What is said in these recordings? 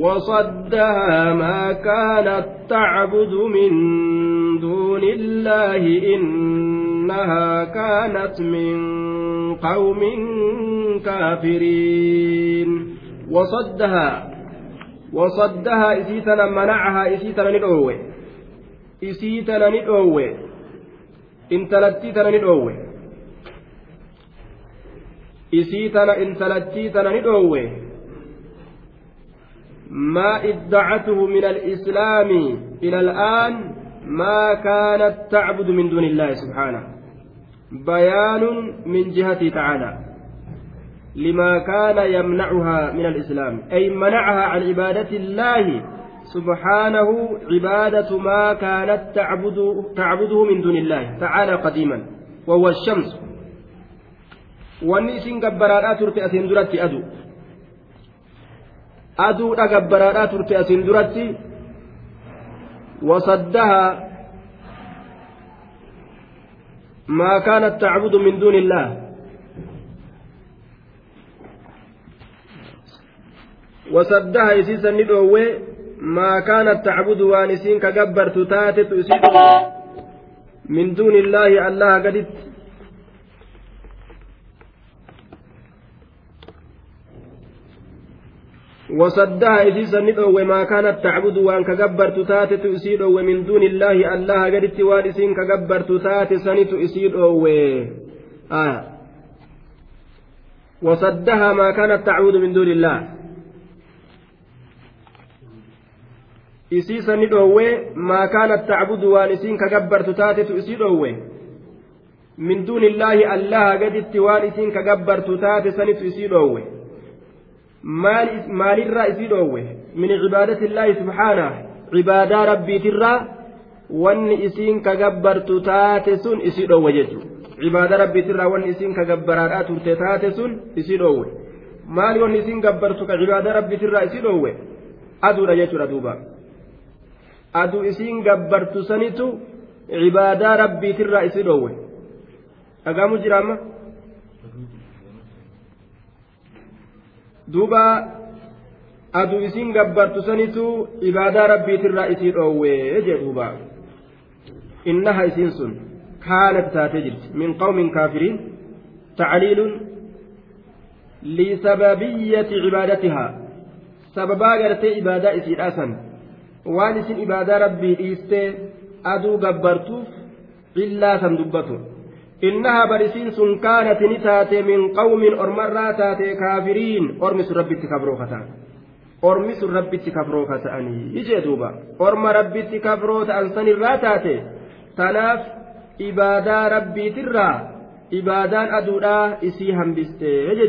وصدها ما كانت تعبد من دون الله إنها كانت من قوم كافرين. وصدها وصدها إسيتنا منعها إسيتنا ندعوه. إسيتنا ندعوه. إنتلتيتنا ندعوه. إسيتنا إنتلتيتنا ندعوه. ما ادعته من الإسلام إلى الآن ما كانت تعبد من دون الله سبحانه. بيان من جهته تعالى. لما كان يمنعها من الإسلام. أي منعها عن عبادة الله سبحانه عبادة ما كانت تعبد تعبده من دون الله تعالى قديما. وهو الشمس. والنيسين قبرات ترتي أسين أدو. Aduudha gabbaraadhaa turte asin duratti wasaddaha maa kaanat tacbudu min duuni illaah wasaddaha isiisan ni dhoowwe maa kaanat tacbudu waan isiin ka gabbartu taatetu isii min duuni illaahi allaha gaditti وصدها إسيسا ندعو ما كانت تعبد وأن كجبرت تاتت إسيد من دون الله الله قدت وارسين كجبرت تات سنت إسيد آه وصدها ما كانت تعبد من دون الله tacbudu waan isiin ka gabbartu taatetu isii dhoowwe min duuni illaahi allaha gaditti waan isiin ka gabbartu taate sanitu isii dhoowwe maalirraa isii dhoowwe? Min cibaadati illaahi subhaanah cibaadaa rabbiitirraa wanni isiin ka gabbartu taate sun isii dhoowwe jechu cibaada rabbiitirraa wanni isiin ka gabbaraadhaa turte taate sun isii dhoowwe. Maali wanni isiin gabbartu ka cibaada rabbiitirraa isii dhoowwe? Aduudha jechuudha duuba. Aduu isiin gabbartu sanitu cibaadaa rabbiitirraa isii dhoowwe. Dhagaamu jira duuba aduu isin gabbartu sanitu ibaadaa rabbiitirraa isii dhoowwee jee duuba. Innaha isiin sun kaanat taatee jirti. Min qawmin kaafiriin tacliilun lisababiyyati cibaadatihaa. Sababaa gartee ibaadaa isiidhaa san waan isin ibaadaa rabbii dhiistee aduu gabbartuuf illaa san dubbatu إنها برسين سن كانت نتات من قوم أرمرا تاتي كافرين. أرمس ربي تكبروخة أرمس ربي تكبروخة أني يجي دوبا. أرم ربي تكبروت أنسان الراتاتي تناف إبادا ربي ترى. إبادان أدودا إسيهم بستي يجي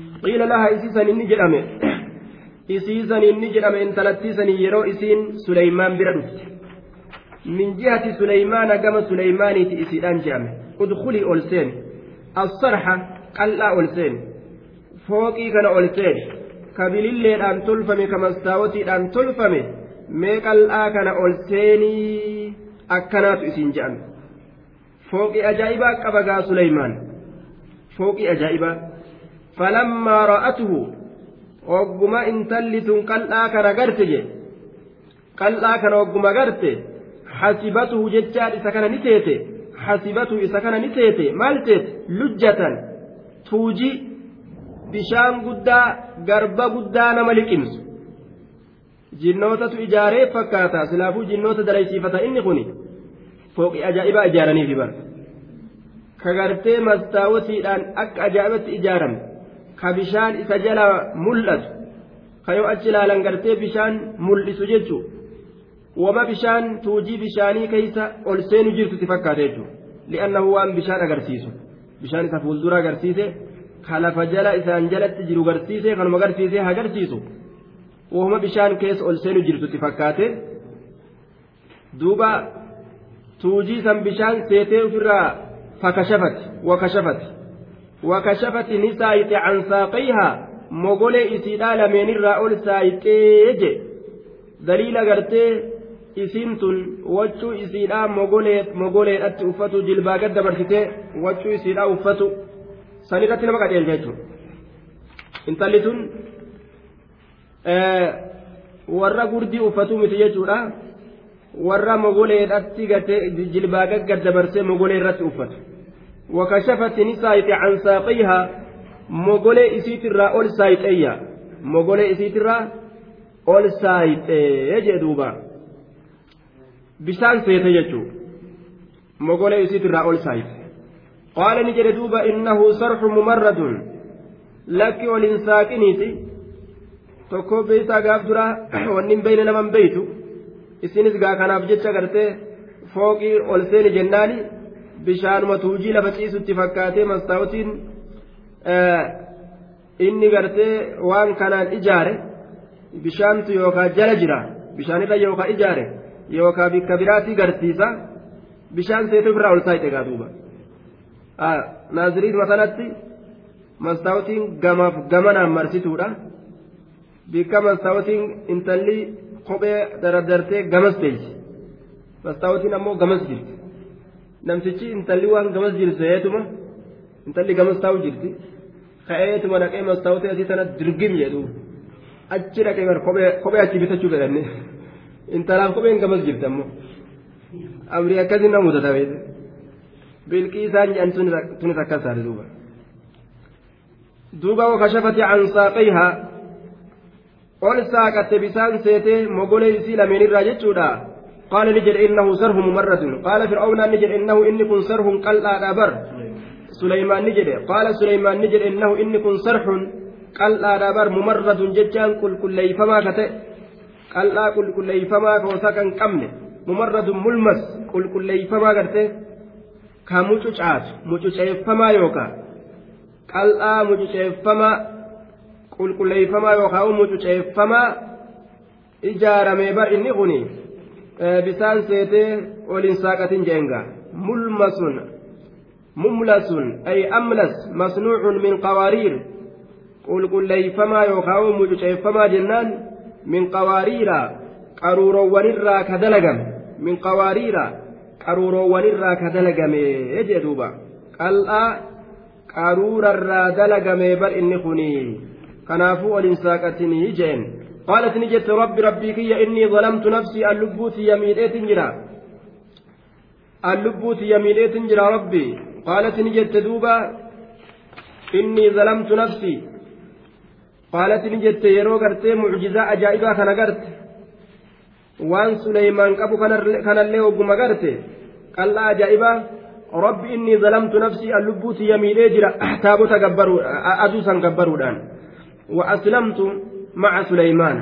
Isiisan inni jedhame isiisan inni jedhame intalattiisanii yeroo isiin suleymaan bira dhufte min jihati suleymaana gama suleymaaniiti isiidhaan jedhame udkulii ol seeni assarxa qal'aa ol seeni fooqii kana ol seeni kabililleedhaan tolfame ka mastaawotiidhaan tolfame mee qal'aa kana ol seenii akkanaatu isiin jedhame fooqii ajaa'ibaa qaba gaa suleymaan fooqii ajaa'ibaa falammaa ra'atuhu ogguma intalli tun qal'aa kana garte je qal'aa kana ogguma garte hasibatuhu jechaan isa kana ni teete hasibatuhu isa kana ni teete maal teete lujjatan tuuji bishaan guddaa garba guddaa nama liqimsu jinnootatu ijaaree fakkaata silaafuu jinnoota dalaysiifata inni kuni fooqii ajaa'ibaa ijaaraniifi bara ka gartee mastaawotiidhaan akka ajaa'ibatti ijaarame ka bishaan isa jala mul'atu ka yoo achi ilaalan gartee bishaan mul'isu jechuun wama bishaan tuujii bishaanii keessa ol seenu jirtu si fakkaate jechuudha li'annahu waan bishaan agarsiisu bishaan isa fuuldura agarsiise ka lafa jala isaan jalatti jiru garsiise kanuma agarsiise agarsiisu wahuma bishaan keessa ol seenu jirtutti fakkaate duuba tuujii san bishaan seetee ofirraa fakashafati wakashafati ni saayite an saaqayhaa mogolee isiidhaa lameenirraa ol saayixee je. Daliila gartee isiin tun wachuu isiidhaa mogoleedhatti uffatu jilbaa gad dabarsitee wachuu isiidhaa uffatu. Sanirratti nama qajeelcha jechuudha intalli tun warra gurdii uffatu miti jechuudha warra mogoleedhatti jilbaa gad dabarsee mogolee irratti uffatu wakashafati ni saayite an saaqihaa mogolee isiitirraa ol saayixeeyya mogolee isiitirraa ol saayixee jee duuba bishaan seete jechuu mogolee isiitirraa ol saayite qaala ni jedhe duuba innahu sarxu mumarradun lakki ol hin saaqiniiti tokko beeytaa gaaf dura wanni hin beeyne naman beeytu isinis gaa kanaaf jecha gartee fooqii ol seeni jennaani bishaanuma tuujii lafa ciisutti fakkaatee mastaawutiin inni gartee waan kanaan ijaare bishaantu yookaan jala jira bishaanirra yookaan ijaare yookaan bikka biraatii garsiisa bishaan seetu ofirraa ol saayite gaa duuba naaziriin masalatti mastaawutiin gamaaf gamanaan marsituudha bikka mastaawutiin intalli kophee daradartee gamas teessi mastaawutiin ammoo gamas jirti namtichi intalli waan gamas jirseetuma intalli gamas taa'u jirti ka'eetuma dhaqee mastaawutee asii tana dirgim jedhu achi dhaqee kophee achi bitachuu fedhanne intalaaf kopheen gamas jirti ammoo amrii akkasii nama mudata beete bilqii isaan jedhan tunis akkas taate duuba duuba wakashafati an saaqayhaa ol saaqatte bisaan seetee mogolee isii lameenirraa jechuudha قال نجد إنه سره ممرد قال فرعون نجد إنه إن كن سره قل أدبر سليمان نجد قال سليمان نجد إنه إن كن سرح قل أدبر ممرد ججان كل كل فما كتئ قل كل كل فما كوسكن كمن ممرد ملمس كل كل فما كتئ كموتشات موتشات فما يوكا. قل موتشات فما كل كل فما يوكا. موتشات فما ijaaramee bar inni kuni bisaan seetee oliin saaqatin jeenga. Mulmasun mumlasun ay amlas masnuucun min qawaariir. Qulqulleeyfamaa yookaan mucuceeffamaa jennaan min qawaariira qaruuroowwanirraa ka dalagame min qawaariira qaruuroowwanirraa ka dalagame jee duuba. Qal'aa qaruurarraa dalagame bar inni kuni kanaafuu oliin saaqatinii jeen قالت نجت رب ربي كي إني ظلمت نفسي اللبوت يمينيت جرا اللبوت يمينيت جرا ربي قالت نجت دوبا إني ظلمت نفسي قالت نجت يرو قرتي معجزة أجائبا كان قرت وان سليمان قبو كان اللي وقم قرت قال لا أجائبا ربي إني ظلمت نفسي اللبوت يمينيت جرا تابوت قبروا أدوسا قبروا وأسلمت مع سليمان.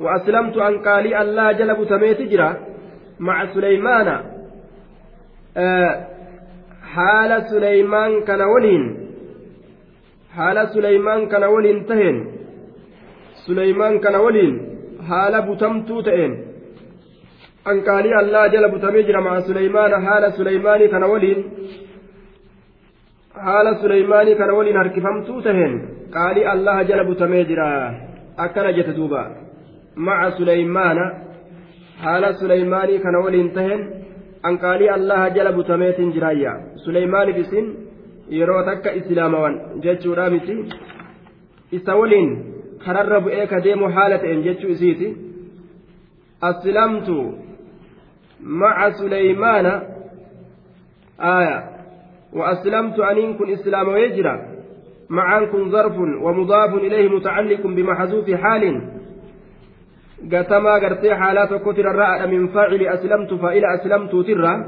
وأسلمت أن قالي الله جلب تميت جرا مع سليمان. آه حال سليمان كان ولين. حال سليمان كان ولين تهن سليمان كان ولين. حال بتمتو تهن أن قالي الله جلب تميت مع سليمان. حال سليمان كان ولين. حال سليمان كان ولين هركفمتو تهن qaalii allaha jala butamee jira akkana jette duuba maca suleymaana haala suleymaanii kana waliin tahen an qaalii allaha jala butameetin jiraayya suleymaaniif isin yeroo takka islaamawan jechuudha miti isa waliin kararra bu'ee ka deemu haala ta'en jechuu isiiti aslamtu maca suleymaana aya aslamtu aniin kun islaamawee jira معان كن ظرف ومضاف إليه متعلق بمحذوف حال. قتما قرتي حالات كتر الرأى من فاعل أسلمت فإلى أسلمت ترى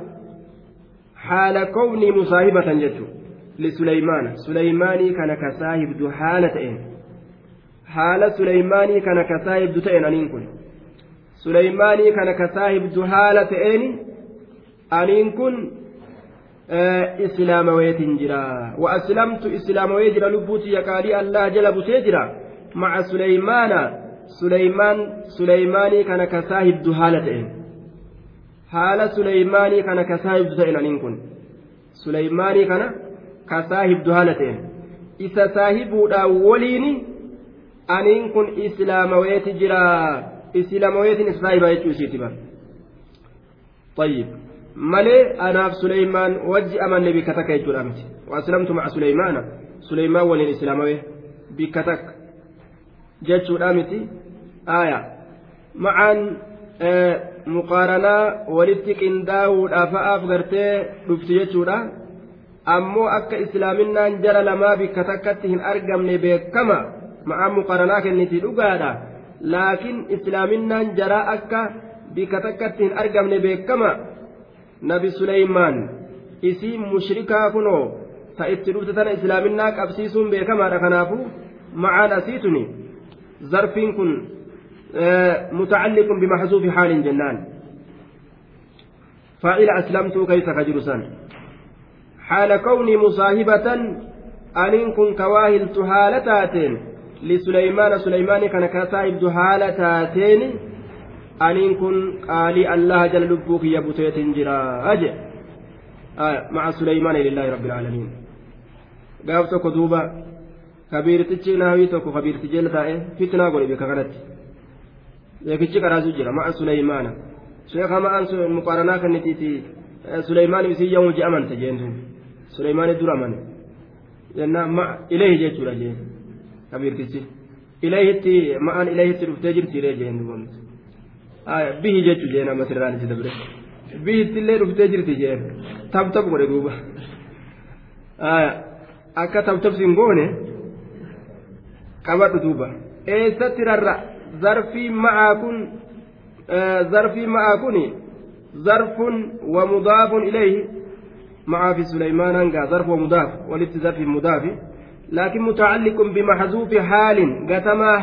حال كوني مصاحبة جدت لسليمان. سليماني كان دو حالة حال سليماني كان كساهب دو تئن أنين كن. سليماني كان دو حالة أنين كن islaamaweetin jira وأسلمت إسلاموي جرا لبوتي يقالي الله جل بوتي جرا مع سليمان suleymaan suleymaanii kana ka saahibdu haala ta'een haala suleymaanii kana ka saahibdu ta'een aniin kun suleymaanii kana ka saahibdu haala ta'een isa saahibuudhaan waliini aniin kun islaamaweeti jira islaamaweetiin isa saahibaa jechuu isiiti bara طيب malee anaaf suleymaan wajji amanne bikka takka jechuudha miti. Waaslamtu maca suleymaana suleymaan waliin islaamawee bikka takka. Jechuudha miti. Aya macaan muqaaranaa walitti qindaa'uudhaaf fa'aaf gartee dhufti jechuudha. Ammoo akka islaaminaan jara lamaa bikka takkatti hin argamne beekama. Ma'aan muqaaranaa kenniti dhugaadha. Laakiin islaaminaan jaraa akka bikka takkatti hin argamne beekama nabi suleymaan isii mushrikaa kunoo ta itti dhufte tana islaaminaa qabsiisuun beekamaadha kanaafu macaan asiituni zarfiin kun mutacalliqun bimaxzuufi xaalin jennaan faa'ila aslamtuu kaysa ka jiru san حال كوني مصاحبة أنين كن كواهلت حالة تاتين لسليمان سليمان كان كصاحب حالة تاتين أنين كن قالي الله جل لبوك يبوتيت جرا أجل آه مع سليمان لله رب العالمين قاف توكو دوبا كبيرتي ناوي توكو كبيرتي جل تائه فتنا قولي بك غلط يكيتش كرازو جرا مع سليمان شيخ ما أنسو مقارنة كنتيتي سليمان يسي يوم جأمن تجين سليمان درمان لأن ما إليه جيت ولا جين كبيرتي إليه تي ما أن إليه ترفتجر تيري جين دوبا آه به جيت جين أما سران تدبره bihitti illee dhuftee jirti jeen tabtab godhe duuba akka tabtabsiin goone qabadhu duuba eessatti rarra zarfii ma'aa kun zarfii ma'aa kun zarfun wa mudaafun ilayhi معا في سليمان هنقا ظرف ومضاف ولت ظرف مضاف لكن متعلق بمحذوف حال قتما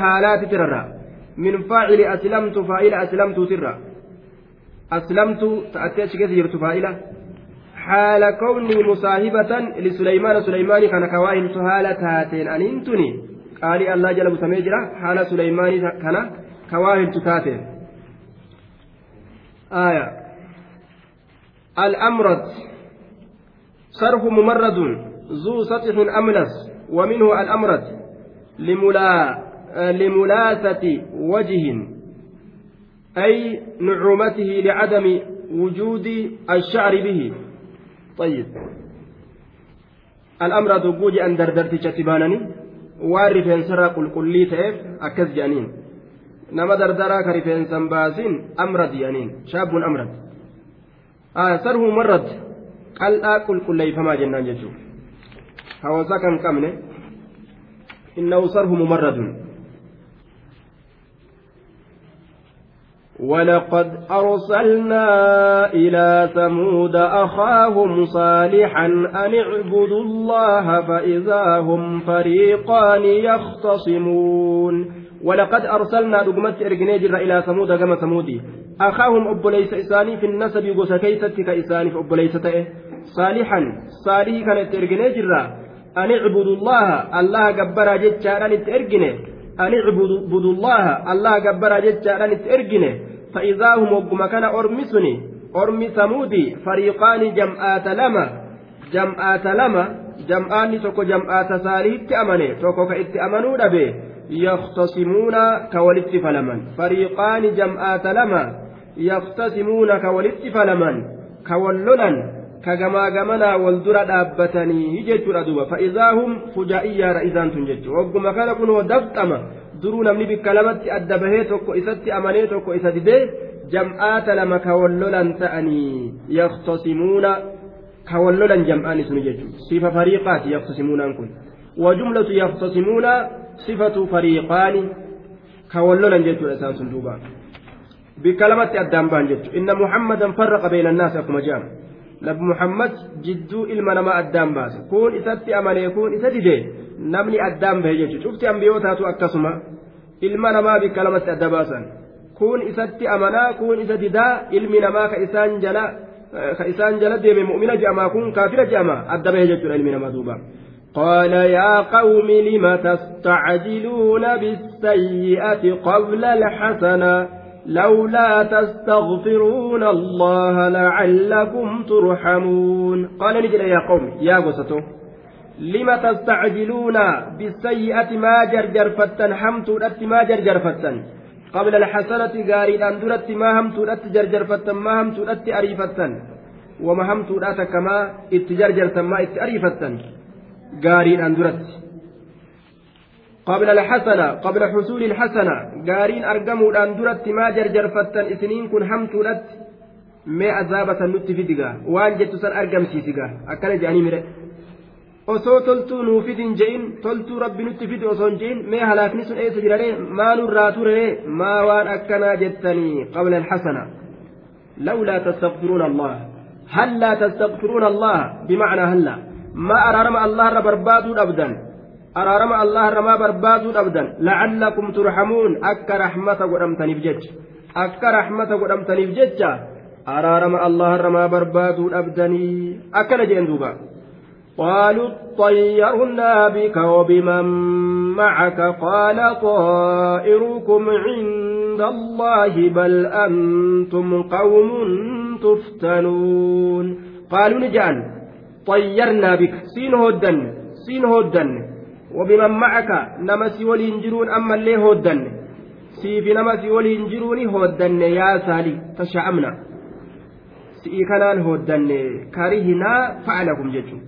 من فاعل أسلمت فاعل أسلمت ترى أسلمت تأتي جرت فائلة حال كوني مصاحبة لسليمان سليمان كان كواهن حالة تاتين. أننتني قال الله جل بسميجرة حال سليمان كان كواهن تاتين. آية. الأمرد صرف ممرد ذو سطح أملس ومنه الأمرد لملا. لملاثة وجه أي نعومته لعدم وجود الشعر به. طيب. الأمر دقوج أن دردرت شتبانني. وارفين قلي تأف أكز جانين. نما دردرا كرفين سنباسين أمرد جانين. شاب أمرد آه سره مرد قال قل قلي فما جنان جسو هوسا كان كمنه إنه سره ممرد ولقد أرسلنا إلى ثمود أخاهم صالحا أن اعبدوا الله فإذا هم فريقان يختصمون ولقد أرسلنا دقمت إرجنيجر إلى ثمود كما ثمودي أخاهم أبو ليس إساني في النسب قسكيست كإساني في أبو ليس صالحا صالح كانت إرجنيجر أن اعبدوا الله الله جبر جتشارا إرجنيه أن اعبدوا الله. الله جبر جتشارا إرجنيه فإذا هم وقم كان أرمسني. أرمي ثمودي فريقان جمعات لما. جمعات لما. جمعان توكو جمعات ساليت أمني. توكو كإت أمنوا دبي. يختصمون كولت فلمن. فريقان جمعات لما. يختصمون كولت فلمن. كوللن كجما جمنا والدرا دابتني جيتشورا دوبا فإذا هم فجائيا رئيسان تنجتش وقم كان كنوا دفتما duruu namni bikka lamatti adda bahee tokko isatti amanee tokko isa didee jam'aata lama ka wallolan ta'anii yaktasimuuna ka wallolan jam'aani suni jechuudha sifa fariiqaati yaktasimuunaan kun wajumlatu yaktasimuuna sifatu fariiqaani ka wallolan jechuudha isaan sun duuba bikka lamatti addaan ba'an jechuudha inna muhammadan farraqa beeyna annaasi akkuma jedhamu nabi muhammad jidduu ilma namaa addaan baase kun isatti amanee kun isa didee namni addaan bahe jechuudha cufti ambiyootaatu akkasuma ilma namaa bikka lamatti adda baasan kun isatti amanaa kun isa didaa ilmi namaa ka isaan jala ka isaan jala deeme mu'mina je'amaa kun kaafira je'amaa adda bahe jechuudha ilmi namaa duuba قال يا قوم لم تستعجلون بالسيئة قبل الحسنة لولا تستغفرون الله لعلكم ترحمون. قال نجل يا قوم يا قصته لم تستعجلون بالسيئة ما جرجر فتن حمت ما جرجر فتن. قبل الحسنة قاري أندرت ما همت جرجر فتن ما همت أريفتن وما همت كما اتجرجر ما اتأريفتن قاري أندرت قبل الحسنة قبل حصول الحسنة قارين أرقموا أندرت ما جرجر فتن إسنين كن همت mee azaaba san nutti fidigaa waan jettu san argamsiisigaa akkana jedhanii mire osoo toltuu nuu fidin je'in toltuu rabbi nutti fidi osoo hin je'in mee halaakni sun eessa jirare maalurraa turee maa waan akkanaa jettanii qabla alxasana lawlaa tastaqfiruuna allah hallaa tastaqfiruuna allah bimacnaa hallaa maa araarama allaharra barbaaduu dhabdan araarama allaharra maa barbaaduu dhabdan lacallakum turhamuun akka raxmata godhamtaniif jecha akka raxmata godhamtaniif jecha araarama allaharra maa barbaaduu dhabdanii akkana jeen duuba قالوا اطيرنا بك وبمن معك قال طائركم عند الله بل أنتم قوم تفتنون قالوا نجان طيرنا بك سين هدن سين هدن وبمن معك نمسي ولينجرون أما اللي هدن سيف نمسي ولينجرون هدن يا سالي تشعمنا سيئ كنان هدن كرهنا فعلكم جدوا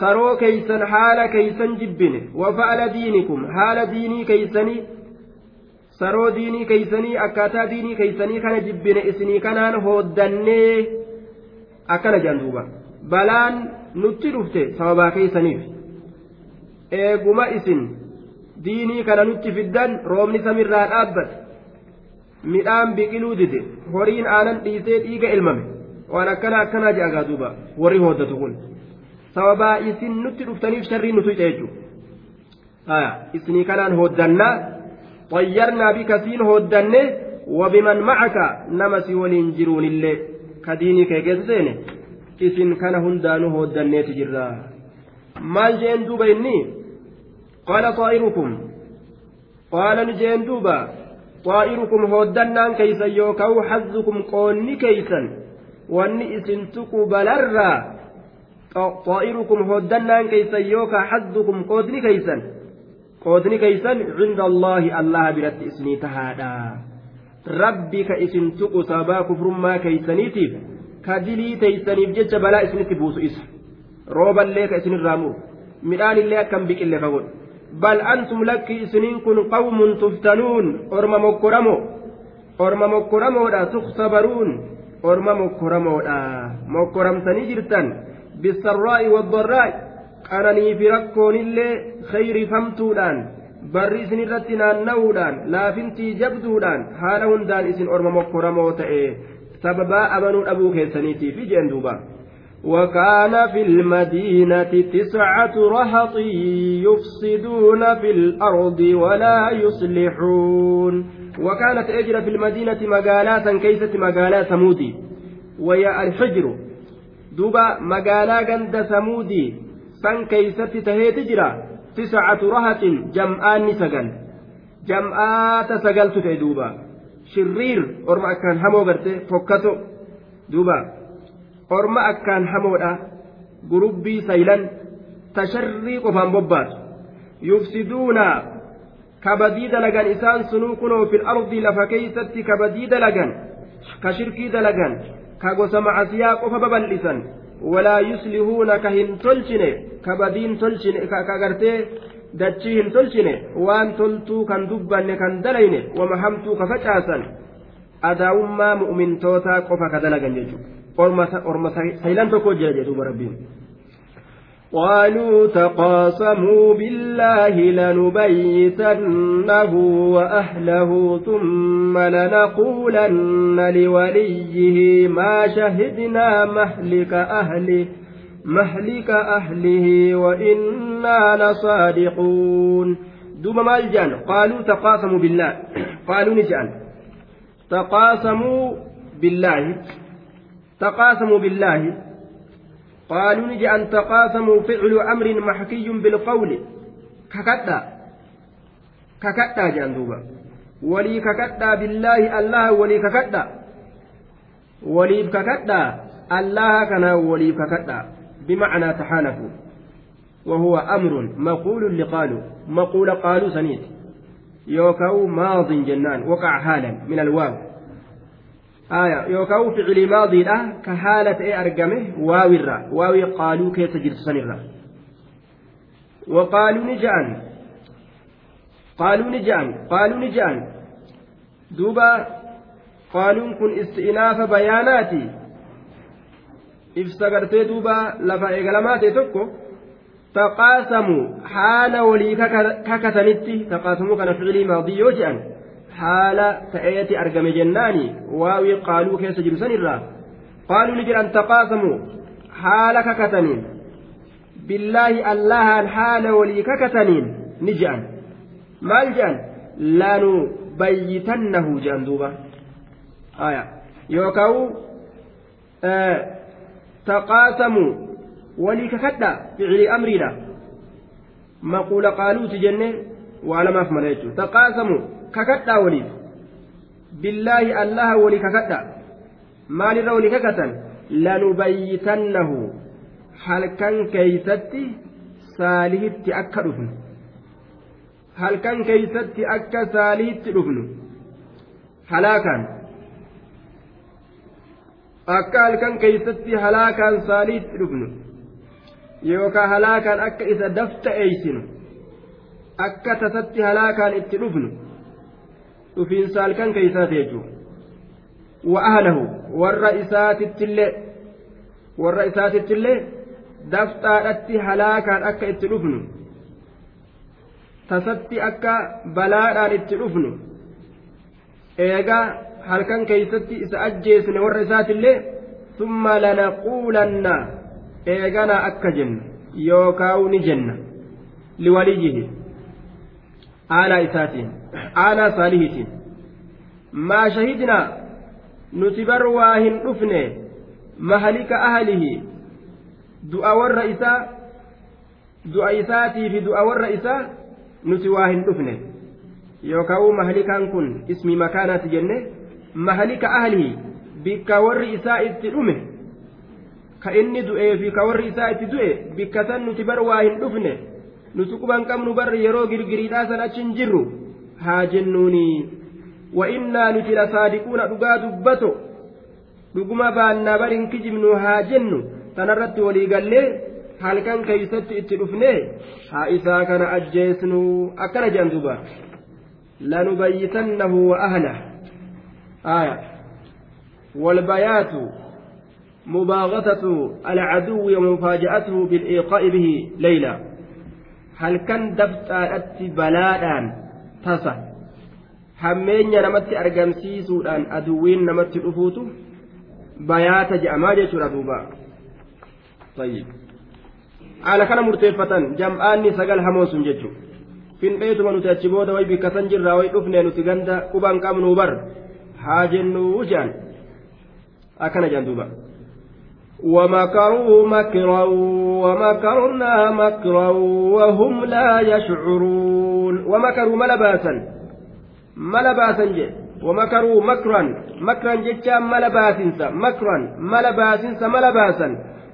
saroo keeysan haala keeysan jibbine wafa'ala diinikum haala diinii keeysanii saroo diinii keeysanii akkaataa diinii keeysanii kana jibbine isinii kanaan hooddannee akkana jedhan duuba balaan nutti dhufte sababaa keeysaniif eeguma isin diinii kana nutti fiddan roobni samirraa dhaabbate. Midhaan biqiluu dide. Horiin aanan dhiisee dhiiga ilmame. Waan akkana akkanaa jedhagaa duuba. Warri hooddatu kun. Sababaa isin nutti dhuftaniif sharriin nutu jechuudha isinii kanaan hooddannaa. Xayyarnaa bikasiin hooddanne. Wabiman macaka nama si waliin jiruunillee kadiinii kee keessa seene. Isin kana hundaanuu hooddanneeti jirra maal jeen duuba inni qaala ni jeen duuba xaa'irukum hooddannaan keeysan yookaan hazzukum qoonni keeysan wanni isin tuqu balarraa طائركم هدنان كيسا يوكا حظكم قودني كيسا. قودني كيسا عند الله الله برت إسني تهادا. ربي كإسن تقو سابا كفر ما كيسنيتيف كدلي تيسنيف جج بلا إسني تبوس إس روبا ليك اسن الرامور midhaan illee akkam biqille fagoodha bal antum lakki isiniin kun qawmun tuftanuun orma mokkoramo orma mokkoramoodha tuksabaruun orma mokkoramoodha mokkoramtanii jirtan بالسراء والضراء qananii fi rakkoonillee khayriifamtuudhaan barri isin irratti naanna'uudhaan laafintii jabduudhaan haala hundaan isin orma mokkoramoo ta'e sababaa amanuu dhabuu keessaniitiif jeen duuba وكان في المدينة تسعة رهط يفسدون في الأرض ولا يصلحون. وكانت أجر في المدينة مقالات كيسة مقالات ثمودي. ويا الحجر. دوبا مقالا قند ثمودي. سن كيسة تهي تجرى تسعة رهط جمعان نسقن جمعات سقلت في شرير. أرمأ كان همو برتي. فكتو. دوبا. Orma akkaan hamoodha gurubbii saylan tasharrii qofaan bobbaatu yufsiduuna kabadii dalagan isaan sunuu kunoo fil ardi lafa keeysatti kabadii dalagan ka shirkii dalagan ka gosa macasiyaa qofa babal'isan walaa yuslihuuna ka hin tolchine ka badiin tolchine ka gartee dachii hin tolchine waan toltuu kan dubbanne kan dalayne wama hamtuu ka facaasan adaa'ummaa mu'mintootaa qofa ka dalagan jechuudha orma saylan tokko jira jedhuuba rabbiin. قالوا تقاسموا بالله لنبيتنه وأهله ثم لنقولن لوليه ما شهدنا مهلك أهله مهلك أهله وإنا لصادقون دوب مالجان قالوا تقاسموا بالله قالوا نجان تقاسموا بالله تقاسموا بالله. قالوا نجي أن تقاسموا فعل أمر محكي بالقول. ككتا. ككتا جندوبا ولي ككتا بالله الله ولي ككتا. ولي ككتا الله كان ولي ككتا بمعنى تحالفوا. وهو أمر مقول لقالوا. مقول قالوا سنيت. يوكاو ماض جنان وقع حالا من الواو. آية يوكاو فعل ماضي له كحالة إيه أرقمه واو الرا واو قالوا كيف جرت سنرا وقالوا نجان قالوا نجان قالوا نجان دوبا قالوا كن استئناف بياناتي ibsa gartee duuba lafa eegalamaa ta'e tokko taqaasamu haala walii kakatanitti taqaasamuu kana ficilii maadii yoo jedhan haala ta'eeti argame jennaani waawii qaaluu keessa jiru sanirraa qaaluu ni jedhan taqaasamu haala kakataniin billaahi allahaan haala walii kakataniin ni jedhan maal jedhan lanu bayyitannahu jedhan duuba yookaan taqaasamuu walii kakadha ficilii amriidha maquula qaaluuti jenne waa lamaaf mala jechuudha taqaasamuu kakadhaa waliif billaahi allaha walii kakadha maalirra walii kakatan lanubayyitannahu halkan keeysatti saalihitti akka dhufnu halkan keeysatti akka saalihitti dhufnu halaakaan akka halkan keeysatti halaakaan saaliitti dhufnu yookaan halaakaan akka isa dafta eeysinu akka tasatti halaakaan itti dhufnu dhufiinsa halkan keeysaati jechuudha wa ahlahu warra isaatittillee warra isaatittillee dafxaadhatti halaakaan akka itti dhufnu tasatti akka balaadhaan itti dhufnu eegaa halkan keeysatti isa ajjeesne warra isaatillee summa lanaquulanna eeganaa akka jennu yookaawu ni jenna liwaliyyihi aanaa isaatiin aanaa saalihiitiin. Maa shahidnaa? Nuti bar waa hin dhufne mahalika ahlihi. Du'a warra isaa du'a isaatii fi du'a warra isaa nuti waa hin dhufne. Yookaan mahalikaan kun ismi makaanaati jenne mahalika ahlihi bikka warri isaa itti dhume. Ka inni du'ee fi ka warri isaa itti du'e bikka san nuti bar waa hin dhufne nuti quban qabnu bar yeroo girgiriidhaa san achi hin jirru haa jennuuni wa innaa nuti lasaadiquuna dhugaa dubbato dhuguma baannaa bar hin kijibnu haa jennu tanarratti walii gallee halkan keeysatti itti dhufne haa isaa kana ajjeesnu akkana jedhan duuba lanubayyitannahu wa ahlah آية والبيات مباغتة العدو ومفاجأته بالإيقاء به ليلى halkan dabxaadhatti balaadhaan tasa. Hammeenya namatti argamsiisuudhaan aduwwiin namatti dhufuutu bayaata je'amaa jechuudha duuba haala kana murteeffatan jam'aanni sagal hamoon sun jechuudha finxeetuma nuti achi booda way bikkatan jirraa way dhufne nuti ganda quban qabnuu bar. Haa jennuu jaan. Akkana jaan duuba. ومكروا مكرا ومكرنا مكرا وهم لا يشعرون. ومكروا ملباسا ملباسا جي. ومكروا مكرا. مكرا جتا ملباسنسا مكرا. ملباسنسا ملباسا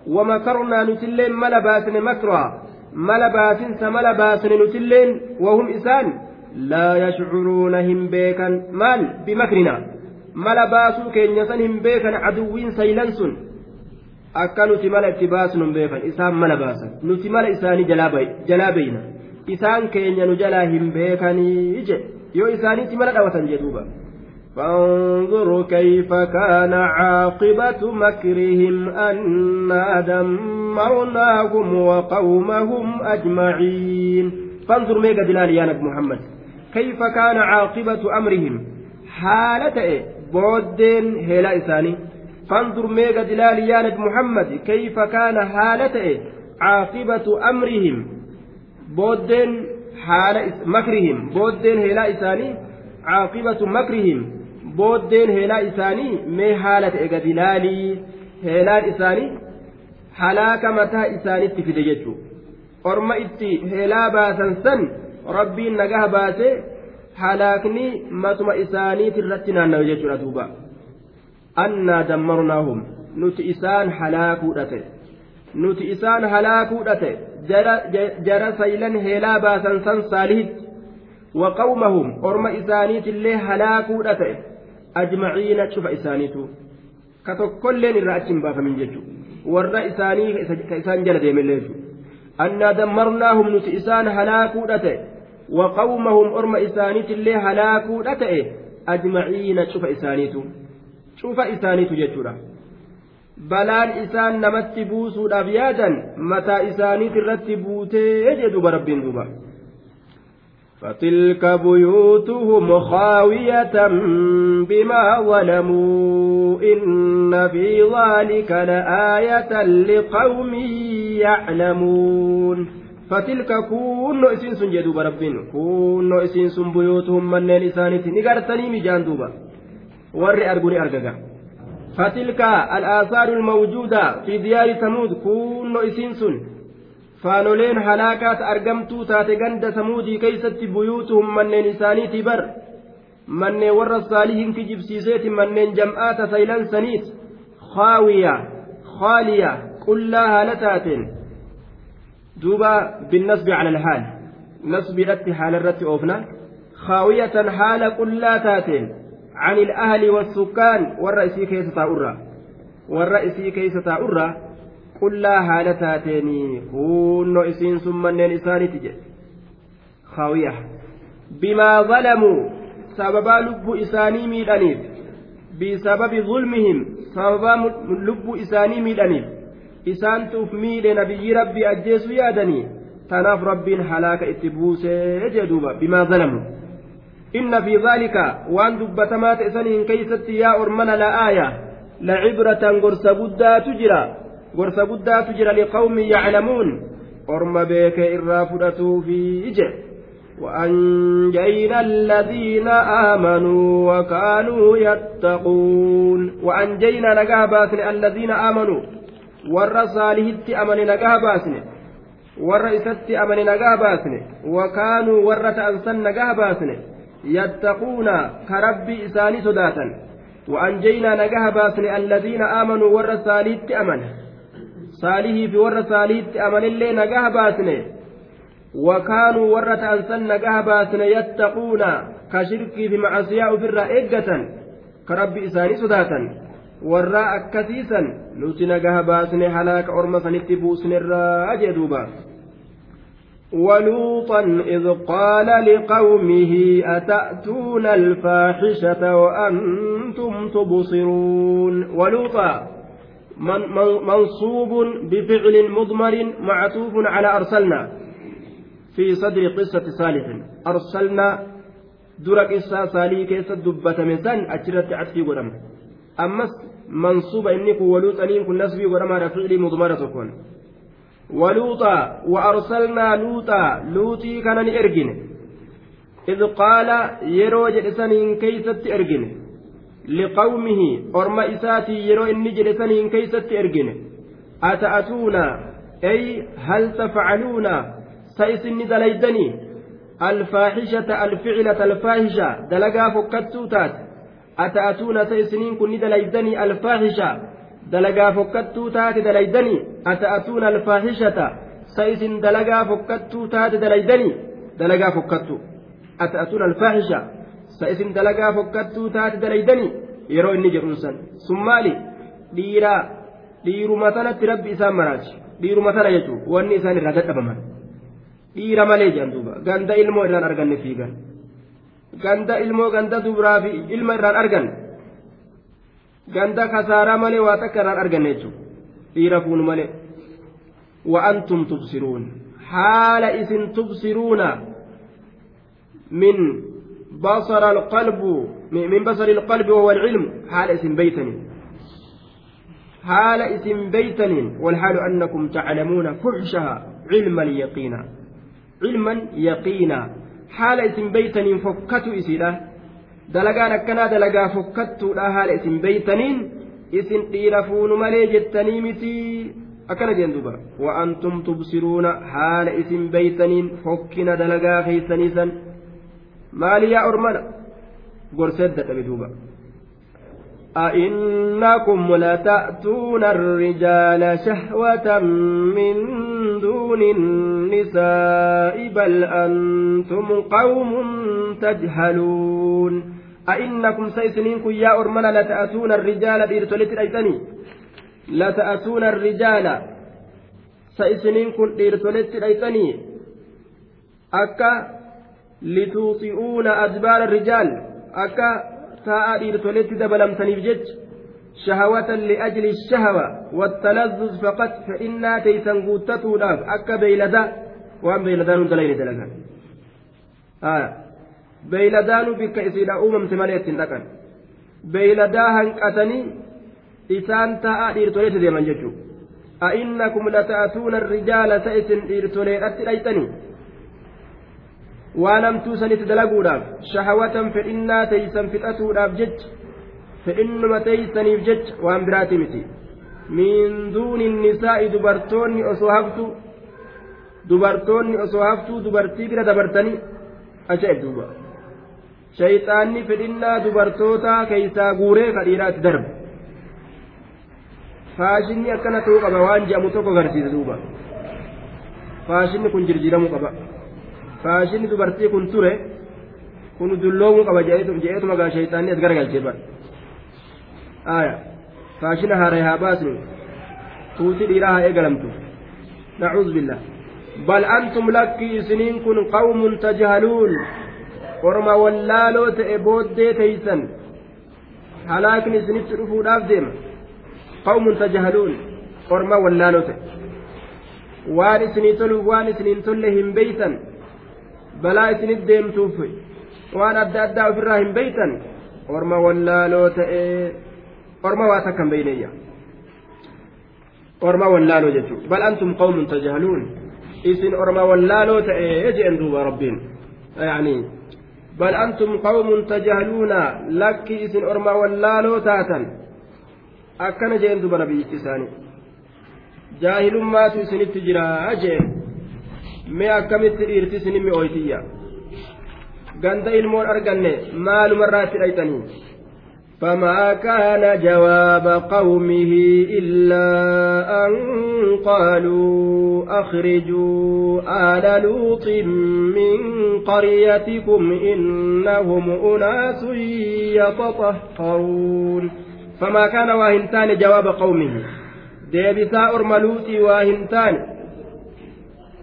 ومكرنا نتلين ملباسن مكرا. ملباسنسا ملباسن نتلين. وهم إسان لا يشعرون هم بيكا. مال؟ بمكرنا. san hin beekan aduwwiin saylan sun akka nuti mala itti baasnu hin beekan isaan mala baasan nuti mala isaanii jalaa beeyna isaan keenya nu jalaa hin beekanii jedhe yoo isaaniitti mala dhawatan jedhuuba فانظروا كيف كان عاقبة مكرهم أنا دمرناهم وقومهم أجمعين فانظر ميقا دلال يا نبي محمد كيف كان عاقبة أمرهم حالة booddeen heelaa isaanii فانظر ميغا دلال يا نبي محمد كيف كان حالته عاقبة أمرهم بودن حال مكرهم بودن هلا إساني عاقبة مكرهم بودن هلا إساني مي حالة إيغا دلالي هلا إساني هلاك متى إساني تفيدجتشو orma itti heelaa baasan san rabbiin nagaha baase halaakni matuma isaaniitirratti naannawe jechuudha duuba nuti isaan halaakuudha ta'e nuti isaan halaakuudha ta'e jara saylan heelaa baasan san saalihitti وقومهم أرم إسانيت الله هلاكوا أتئ أجمعين شوف إسانيتو كتوكلين الرأتشن بافا من warra isaanii ka isaan jala deemellee jechuudha annaa dammarnaahum nuti isaan halaakuudha ta'e waqawmahum orma isaaniitillee halaakuudha ta'e ajmaciina cufa isaaniitu cufa isaaniitu jechuudha balaan isaan namatti buusuudhaaf yaadan mataa isaaniit irratti buutee jedhuuba rabbiin duuba. فتلك بيوتهم خاوية بما ظلموا إن في ذلك لآية لقوم يعلمون فتلك كون إسنس جدوب ربين كون إسنس بيوتهم من لسانة نقرتني مجان دوبا ور أرقني أرقا فتلك الآثار الموجودة في ديار ثمود كون إسنس faanoleen halaakaat argamtuu taate ganda samuudii keeysatti buyuutuhum manneen isaaniiti bar manneen warra saalihin kijibsiiseeti manneen jam'aata saylan saniit khaawiya khaaliya qullaa haala taateen duuba binnasbi cala alhaal nasbiidhatti haala irratti oofna khaawiyatan haala qullaa taateen عن الأهل والسكان والرئيسي كيس تاؤرا والرئيسي كيس تاؤرا qullaa haala taateenii hunnoo isiin sun manneen isaaniiti jedhe khaawiya bimaa zalamuu sababaa lubbuu isaanii miidhaniif bisababi zulmihim sababaa lubbuu isaanii miidhaniif isaantuuf miidhe nabiyyi rabbii ajjeesuu yaadanii tanaaf rabbiin halaaka itti buusee fi dhaalika waan dubbatamaa ta'e saniin keeysatti yaa ormana la'aaya lacibratan gorsa guddaatu jira gorsa guddaatu jira liqawmin yaclamuun orma beeke irraa fudhatuu fi ije وأنجينا الذين آمنوا وكانوا يتقون وأنجينا نجاه باسن الذين آمنوا ور صالحت أمن نجاه باسن ور إسات أمن باسن وكانوا ور تأنسن نجاه باسن يتقون كرب إساني سداتا وأنجينا نجاه باسن الذين آمنوا ور صالحت أمن amanillee nagaha baasne wakaanuu warra ta'an san nagaha baasne yattaquuna ka shirkii fi macasiyaa ofirraa eeggatan ka rabbi isaanii sodaatan warraa akkasiisan nuti nagaha baasne halaaka orma sanitti buusnerraa jee duuba ولوطا إذ قال لقومه أتأتون الفاحشة وأنتم تبصرون؟ ولوطا منصوب بفعل مضمر معطوف على أرسلنا في صدر قصة صالح. أرسلنا درك إسا صالح كيس دبة من سن أجرت عطفي قدم. أمس منصوب إنك ولوط أنين كن نسبي قدم على فعل مضمرة كون. ولوطا وأرسلنا لوطا لوطي كان إرجن إذ قال يروج إسانين كيست إرجن liqawmihi orma isaatii yeroo inni jedhe saniin keeysatti ergine ata'atuuna ay hal tafcaluuna sa isinni dalaydanii alfaaxishata alficilata alfaahisha dalagaa fokkattuu taate ata'atuuna sa dalagaa fokkattuu taate dalaydanii ata'atuuna alfaaxishata sa isin dalagaa fokkattuu taate dalaydanii dalagaa fokkattuu ata'atuuna alfaahisha sa isin dalagaa fokkattuu taate dalaydanii yeroo inni jedhuun san sun maali dhiira dhiiruma sanatti rabbi isaan maraachi dhiiruma sana jechuun wanni isaan irraa dadhabaman dhiira malee jedhan duuba ganda ilmoo irraan arganne fiigan ganda ilmoo ganda dubiraa fi ilma irraan argan ganda kasaaraa malee waa takka irraan arganne jechuudha. Dhiira fuunu malee. Wa'antum tubsiruun. Haala isin tubsiruuna min بصر القلب من بصر القلب وهو العلم حال اسم بيتن حال اسم بيتن والحال أنكم تعلمون فحشها علما يقينا علما يقينا حال اسم بيتن فكت إسيلا أكنا دلقا فكت لا حال اسم بيتن isin dhiira fuunu malee jettanii miti akkana jeen duba wa'antum tubsiruuna haala isin beeytaniin fokkina dalagaa keeysanii san maali yaa ormana gorseet dadhabe duuba أئنكم لتأتون الرجال شهوة من دون النساء بل أنتم قوم تجهلون أئنكم سيسنينكم يا أرمنا لتأتون الرجال ديرتولت الأيتني لتأتون الرجال سيسنينكم ديرتولت الأيتني أكا لتوطئون أدبار الرجال أكا taa'aa dhiirtoletti dabalamtaniif jecha shahawatan liajli shahawa wattalazzuz faqat fedhinnaa teeysan guuttatuudhaaf akka beeyladaa waan beeyladaan hunda layne dalagan beeyladaanu bikka isiidha uumamte malee ittiin dhaqan beeyladaa hanqatanii isaan taa'aa dhiirtoletti deeman jechuudha a'innakum lata'atuuna rijaala sa isin dhiirtoleedhatti dhayxanii waan hamtuu sanitti dalaguudhaaf shahawatan fedhinnaa teeysan fixatuudhaaf jecha fedhinnuma teeysaniif jecha waan biraati miti min duuni nisaa'i dubartoonni osoo haftu dubartoonni osoo haftuu dubartii bira dabartanii ajaa'ib duuba shayxaanni fedhinnaa dubartootaa keeysaa guuree ka dhiiraatti darbe faashinni akkana ta'uu qaba waan je'amu tokko agarsiisa duuba faashinni kun jirjiiramuu qaba faashinni dubartii kun ture kun dulloomuu qaba je'eetuma gaa shayxaanni as garagalchee bara aya faashina haaree haa baasnu tuuti dhiiraa haa eegalamtu nacuudhu billah bal antum lakki isiniin kun qawmun tajhaluun orma wallaaloo ta'e booddee teeysan halaakni isinitti dhufuudhaaf deema qawmun tajhaluun orma wallaaloo ta'e waan isinii toluuf waan isiniin tolle hin beeytan balaa isinit deemtuuf waan adda addaa ofirraa hin beeytan orma wallaaloo ta'ee orma waa takka hin beeyneeyya orma wallaaloo jechuudha bal antum qawmun tajaaluun isin orma wallaaloo ta'ee jeen duuba rabbiin yaanii bal antum qawmun tajaaluuna lakki isin orma wallaaloo taatan akkana jeen duuba nabiyyichi isaanii jaahilummaatu isinitti jiraa jeen mee akkamitti dhiirti isin mi'ooytiyya ganda ilmoon arganne maalumarraa itti dhayxanii فما كان جواب قومه إلا أن قالوا أخرجوا آل لوط من قريتكم إنهم أناس يتطهرون. فما كان واهنتان جواب قومه؟ ديبسا أرملوتي واهنتان.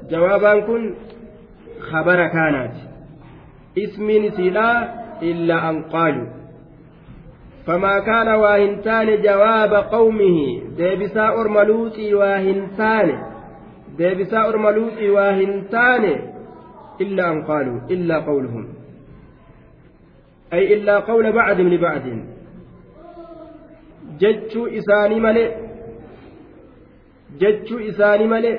jawaabaan kun khabara kaanaati ismiin isiidhaa illaa an qaalu qawmihi deebisaa orma luuxii waa hin taane deebisaa orma luuxii waa hin taane illaa an qaaluu illaa qawluhum ay illaa qawla bacdin libacdin jechuu isaanii male jechuu isaanii male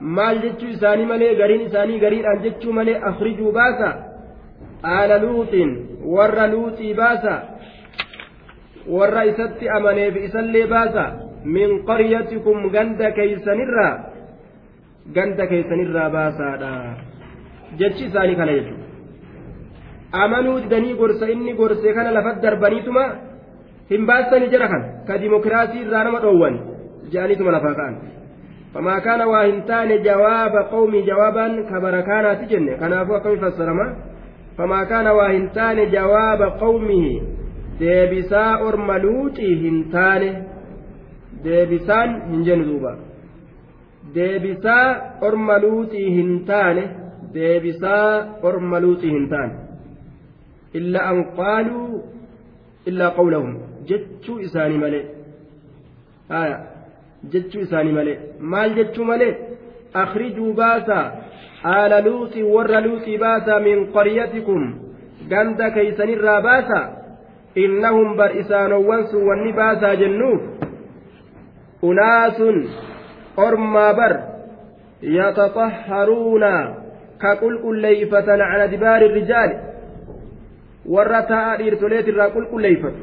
maal jechuu isaanii malee gariin isaanii gariidhaan jechuu malee afrijuu baasa baasa warra isatti amaneef isallee baasa min qaryatikum ganda keeysanirraa ganda keeysanirraa baasaadha jechi isaanii kana jechuudha amanuu didanii gorsa inni gorse kana lafat darbaniituma hin baasanii jira kan ka dimokiraasii irraa nama dhoowwan jedhaniituma lafaa ka'an فما كان واهنتان جواب قومي جوابا كبركانا تجنة كنافو كم فسرما فما كان واهنتان جواب قومه jennu duuba deebisaa orma luuxii hin taane deebisaa orma luuxii hin taane illa an qaaluu illaa qawlahum jechuu isaanii malee haya jechuu isaanii malee maal jechuu malee akhrijuu baasaa aala luuxii warra luuxii baasaa min qaryatikum ganda keeysanirraa baasaa innahum bar isaanowwan sun wanni baasaa jennuuf unaasun ormaa bar yataطahharuuna ka qulqulleeyfatan an adbaari rijaali. Warra taa'a dhiirtoleetirraa qulqulleeyfatu.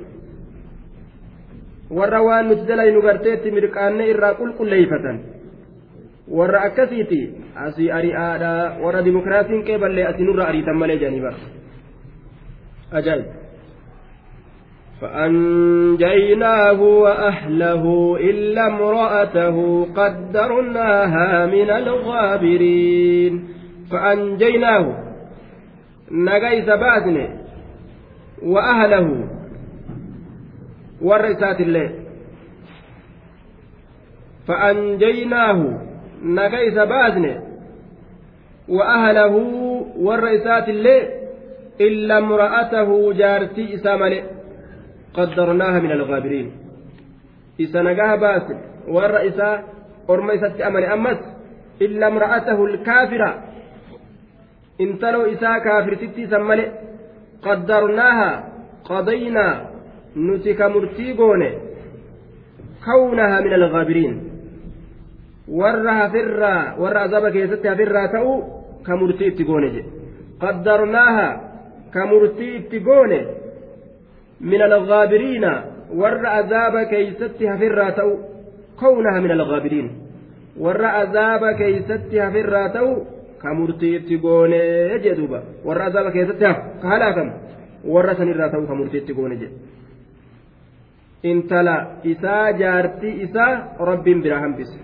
Warra waan nuti dalaynu garteetti mirqaanne irraa qulqulleeyfatan warra akkasiiti asii ari'aadha warra dimokiraasiin qeeballee asii nurra ariitan malee jedhanii bara ajaa'ib فأنجيناه وأهله إلا امرأته قدرناها من الغابرين فأنجيناه نجيس باسنه وأهله والرسات الله فأنجيناه نجيس باسنه وأهله والرئيسات الله إلا امرأته جارتي إسامة قدرناها من الغابرين. إسا نجاها باسل. والرئيسة أرميسة أمن أمس إلا امرأته الكافرة. انتلو إسا كافرتي سمالي قدرناها. قضينا. نتك مرتيقون كونها من الغابرين. Warra hafirraa warra azaba keessatti hafirraa ta'u ka murtii itti goone jedhe qaddarnaaha ka murtii itti goone min algaabiriina warra azaaba keeysatti hafirraa ta'u kownaha min algaabiriin warra azaaba keeysatti hafirraa ta'u ka murtii itti goone jee duuba warra azaaba keessatti haf ka halaakamu warra sanirraa ta'u ka murtii itti goone jedhe intala isaa jaartii isaa rabbiin biraa hambise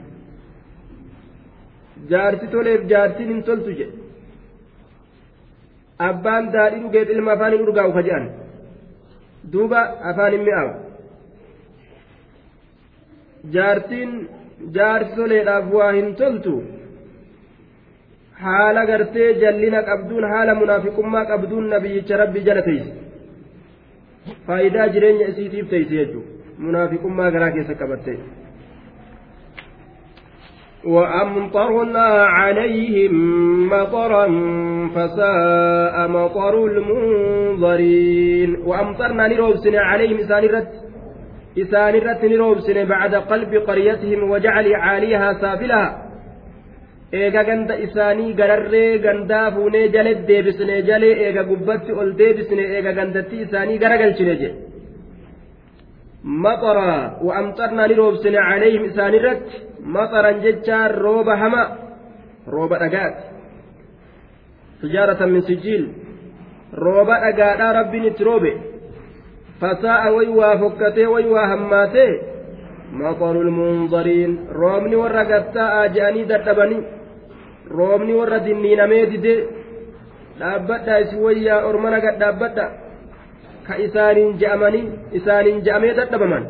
jaarsi toleef jaartiin hin toltu jedhe abbaan daadhii dhugeet ilma afaan hin urgaa'u ka jedhan duuba afaan hin mi'aawu jaartiin jaarsi toleedhaaf waa hin toltu haala gartee jallina qabduun haala munaafiqummaa qabduun nabiyyicha rabbii jala teeyse faayidaa jireenya isiitiif teeyse jechuudha munaafiqummaa garaa keessa qabatte. وأمطرنا عليهم مطرا فساء مطر المنظرين. وأمطرنا نروب سنة عليهم إسان رت نروب سنة بعد قلب قريتهم وجعل عاليها سافلها. إيجا جند إساني قرر جندا فوني جلد ديبسني جلي إيجا قبت أول ديبسني إيجا جندتي إساني قرقل شنجي مطرا وأمطرنا نروبسن عليهم إسان الرت مطرا ججا روب هما روب أقات حجارة من سجيل روب أقات ربي نتروبه فساء ويوا فكته ويوا هماته مطر المنظرين رومني ورقتا أجاني دردبني رومني ورد النينامي ديدي dhaabbadha isin wayyaa ormana gad dhaabbadha ka isaaniin je'amanii isaaniin je'amee dadhabaman.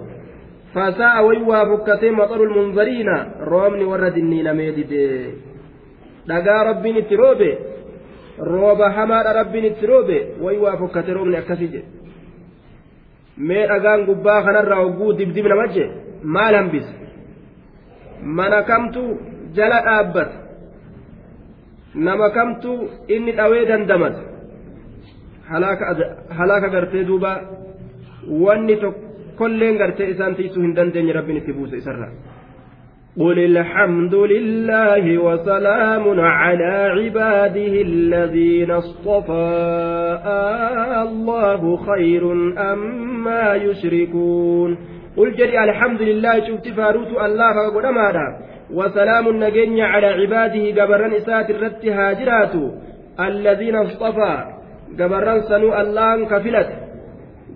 Fasaa'a way waa fokkatee maxarul munzariina roobni warra dinniinamee didee dhagaa rabbiin itti roobe rooba hamaadha rabbiin itti roobe way waa fokkate roobni akkasii jedhe mee dhagaan gubbaa kanarraa hogguu dibdib nama jee maal hambise mana kamtu jala dhaabbata nama kamtu inni dhawee dandamata halaaka gartee duuba wanni tokkolleen gartee isaan tiisuu hin dandeenye rabbiin itti buuse isarraa قل الحمد لله وسلام على عباده الذين اصطفى الله خير أما يشركون. قل جري الحمد لله شفت فاروت الله فقد وسلام النجين على عباده قبرا إسات الرت هاجرات الذين اصطفى. قبرا سنو الله كفلت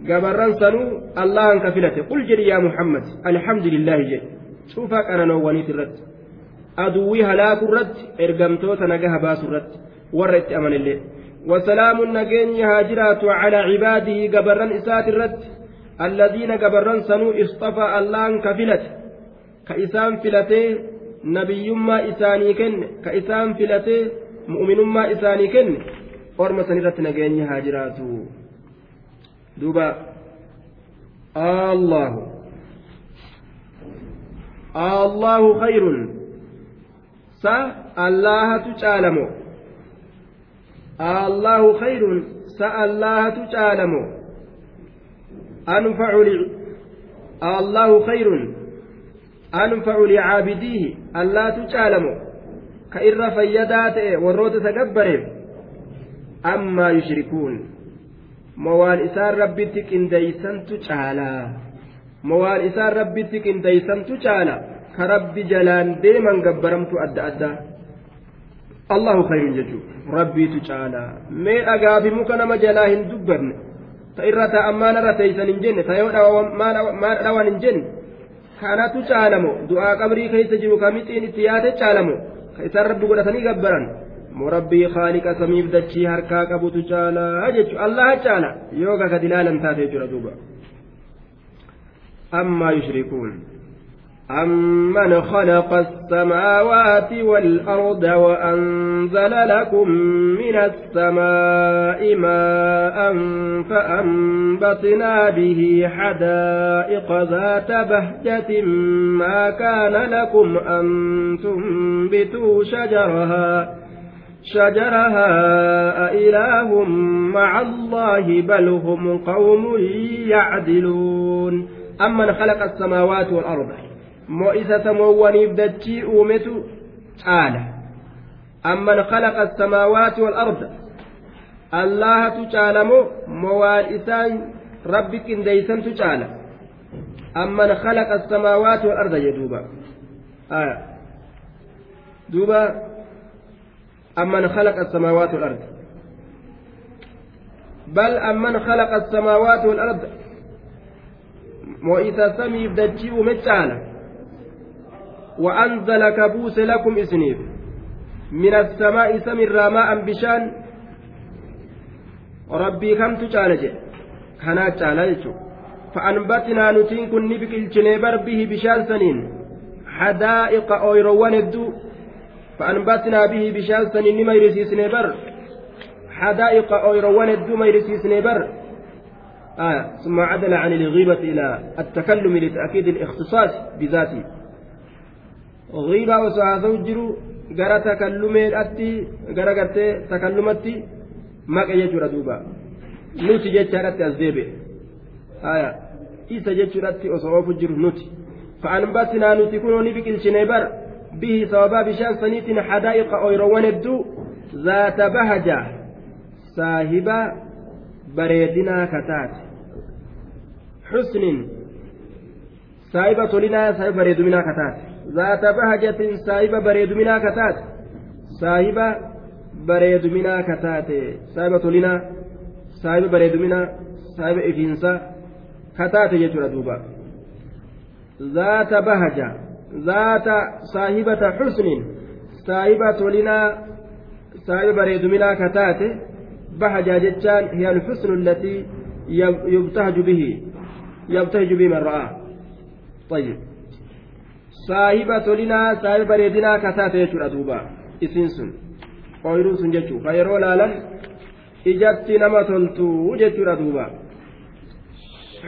قبرا سنو الله كفلت قل جري يا محمد الحمد لله جل شوفك أنا نوانيت الرت أدوي هلاك الرت إرقمتوت نجاها باس الرت ورت أمن الله وسلام النجين هاجرات على عباده قبرا إسات الرت الذين قبرا سنو اصطفى الله كفلت كإسام فلته nabiyyummaa isaanii kenne ka isaan filatee mu'minummaa isaanii kenne orma san irratti nageenya haa jiraatu duuba allahu allahu khayrun sa allahatu caalamo allahu khayrun sa allahatu caalamo anfacu allahu khayrun anfacu licaabidiihi allaatu caalamu ka irra fayyadaa ta'e warroota isa gabbareef ammaa yushrikuun ma waan isaan rabbitti qindeeysantu caalaa moo waan isaan rabbitti qindeeysantu caala ka rabbi jalaan deeman gabbaramtu adda addaa allahu khayruun jechuudha rabbiitu caala mee dhagaa fi muka nama jalaa hin dubbanne ta irra taa'an maal irra teeysan hin jenne ta yoo maal dhawan hin jenne kanatu caalamo du'aa qabrii keessa jiru ka mixiin itti yaate caalamo ka isaan rabbi godhatanii gabbaran moo rabbii khaaliqa samiif dachii harkaa qabutu caalaa jechuudha allaha caala yoo gagad ilaalan taate jechuudha duuba ammaa yushrikuun أمن خلق السماوات والأرض وأنزل لكم من السماء ماء فأنبتنا به حدائق ذات بهجة ما كان لكم أن تنبتوا شجرها شجرها أإله مع الله بل هم قوم يعدلون. أمن خلق السماوات والأرض. مؤسة موني بدتي أومت تعالى. أمن خلق السماوات والأرض. الله تعالى موارثا ربك ديسا تعالى أمن خلق السماوات والأرض يا دوبا. آه. دوبا asamaawaati walarda bal amman khalaqa asamaawaati walarda moo isa samiif dachii uume caala وأنزل كبوس لكم إسنيف. من السماء سمر ماء بشان. ربي كم تجالج؟ كانت جالج فأنبتنا نتين كن نبك الجنيبر به بشان سنين. حدائق أويروان الدو. فأنبتنا به بشان سنين نما يرسيس نبر حدائق أويروان الدو ما يرسيس نبر آه ثم عدل عن الغيبة إلى التكلم لتأكيد الاختصاص osoo haasa'u jiru gara takallumeedhaatti gara gartee takallumatti maqe jechuudha duuba nuti jechaadhatti as deebi'e haya isa jechuudhatti osoo oofu jiru nuti fa'anbatinaa nuti kunoo ni biqilchine bar bihi sababaa bishaan saniitiin hadaa'iqa ooyroowwan hedduu zaata bahaja saahiba bareedinaa kataate xusnin saahiba tolinaa saahiba bareeduminaa kataate zaata bahajatin saahiba bareeduminaa kataate saahiba bareeduminaa kataate saahiba tolinaa saahiba bareeduminaa saahiba ifiinsaa kataate jechuudha duuba zaata bahaja zaata saahibata xusnin saahiba tolinaa saahiba bareeduminaa kataate bahaja jechaan hiya alxusnu allatii yubtahaju bihi yabtahiju bihi man ra'aa طيب saahiba tolinaa saahiba bareedinaa kataate jechuudha duuba isiin sun ooyiruun sun jechuun ka yeroo laalan ijatti nama toltu jechuudha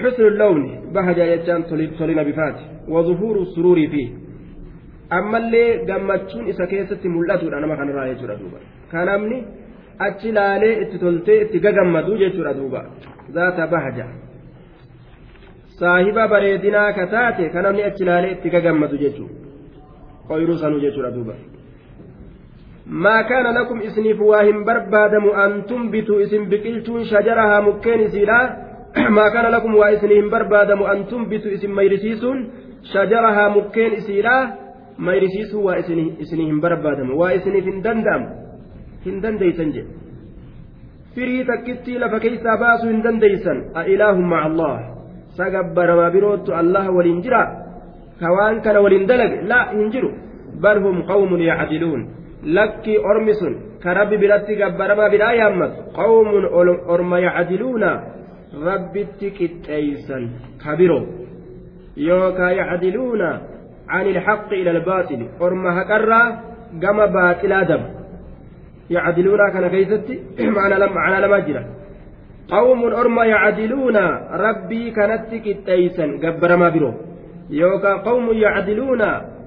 حسن اللون بهجة يجان تولين بفات وظهور السرور فيه. أما اللي قمتشون إسا كيست ملأتون أنا ما كان رأي جرى دوبا. كان أمني أتشي لالي اتتولتي اتقاقمدو جرى دوبا. ذات بهجة. saahiba bareedinaa ka taate ka namni achi ilaalee itti gagammadu jechuudha ooyiruu sanuu jechuudha duuba. ما كان لكم إسنيف واهم بربادم أن تنبتوا اسم بقلتون شجرها مكين سيلا ما كان لكم وإسنهم بربادم أن تنبتوا اسم ميرسيسون شجرها مكين سيلا ميرسيسوا وإسنهم بربادم وإسنف هندندم هندنديسن جي firii takkitti lafa keessaa baasuu hin dandeeysan a ilaahum maca allah sagabbarama birootu allaha waliin jira ka waan kana waliin dalage la hin jiru bal hum qawmun yacdiluun lakkii ormi sun ka rabbi biratti gabbarama biraa yaammatu qawmun orma yacdiluuna rabbitti qixxeeysan ka biroo yookaa yacdiluuna عن الحق إلى الباطل. أرم هكرا كما باطلا دب يعدلون كان كيستي؟ معنى لما معنى لما جرى. قوم أرما يعدلون ربي كانت كتيسا قبر ما برو يوكا قوم يعدلون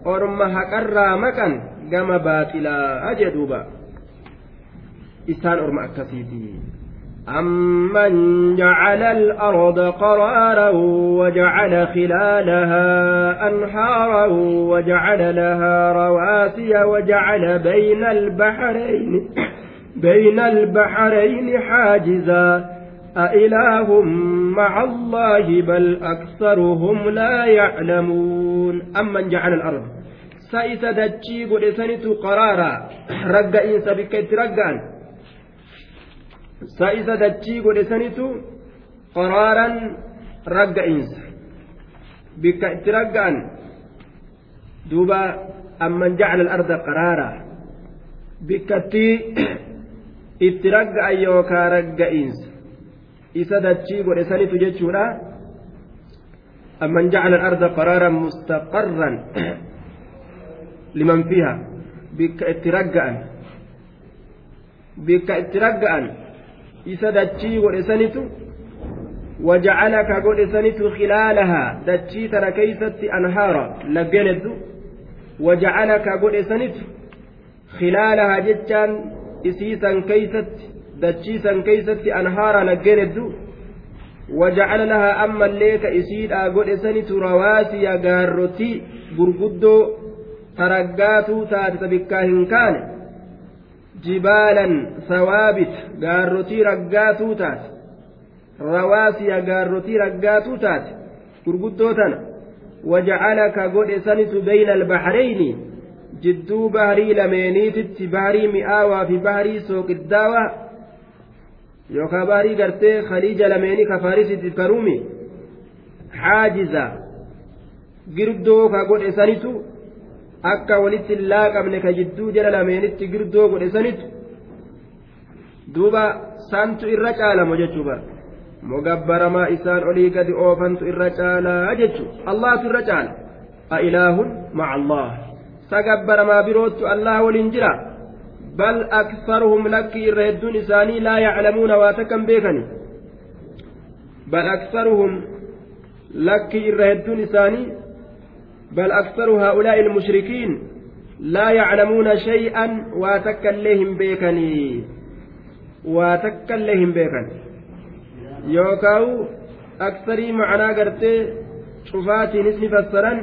أرما هكرا مكان. كما باطلا أجدوبا. أمن جعل الأرض قرارا وجعل خلالها أنهارا وجعل لها رواسي وجعل بين البحرين بين البحرين حاجزا أإله مع الله بل أكثرهم لا يعلمون أمن جعل الأرض سئس دجي قد سنت قرارا رقا إنسا بكت رقان سئس دجي قد سنت قرارا رقا إنسا بكت رقان دوبا أمن جعل الأرض قرارا بكتي اترقا يوكا رقا إنسا isa dachii godhe sanitu jechuudha amman jacala alarda qaraaran mustaqarran liman fiha bikka itti ragga'an bikka itti ragga'an isa dachii godhe sanitu وجعل كقول سنت خلالها دتشيتنا كيست أنهارا لجند وجعل كقول سنت خلالها جتان إسيسا كيست dachiisan keeysatti anhaara laggeen hedduu wajacala lahaa ammallee ka isiidhaa godhe sanitu rawaasiya gaarrotii gurguddoo taraggaatuu taate ta bikkaa hin kaane jibaalan sawaabit gaarrotii raggaatuu taate rawaasiya gaarrotii raggaatuu taate gurguddoo tana wajacala ka godhe sanitu beyna albahreyni jidduu baharii lameeniititti baharii mi'aawaa fi baharii sooqiddaawaa yookaan baarii gartee khaliija lameenii kafaarisitti karuumi xaajiza girdoo ka godhe sanitu akka walitti laaqabne ka jidduu jala lameenitti girdoo godhe sanitu duuba santu irra caalamu jechuu bara. Mogabbaramaa isaan olii gadi oofantu irra caalaa jechu allahtu irra caala. A ilaahun maca allah sagabbaramaa birootu allah waliin jira. Bal aksaruhum lakki irra hedduun isaanii laa yaclamuuna waa takkan beekani. Bal aksaruhum lakki irra hedduun isaanii laa yaclamuuna shay'an waa takka illee hin beekanii waa takka illee hin beekan yookaawu aksarii macnaa gartee cufaatiinis ni fassaran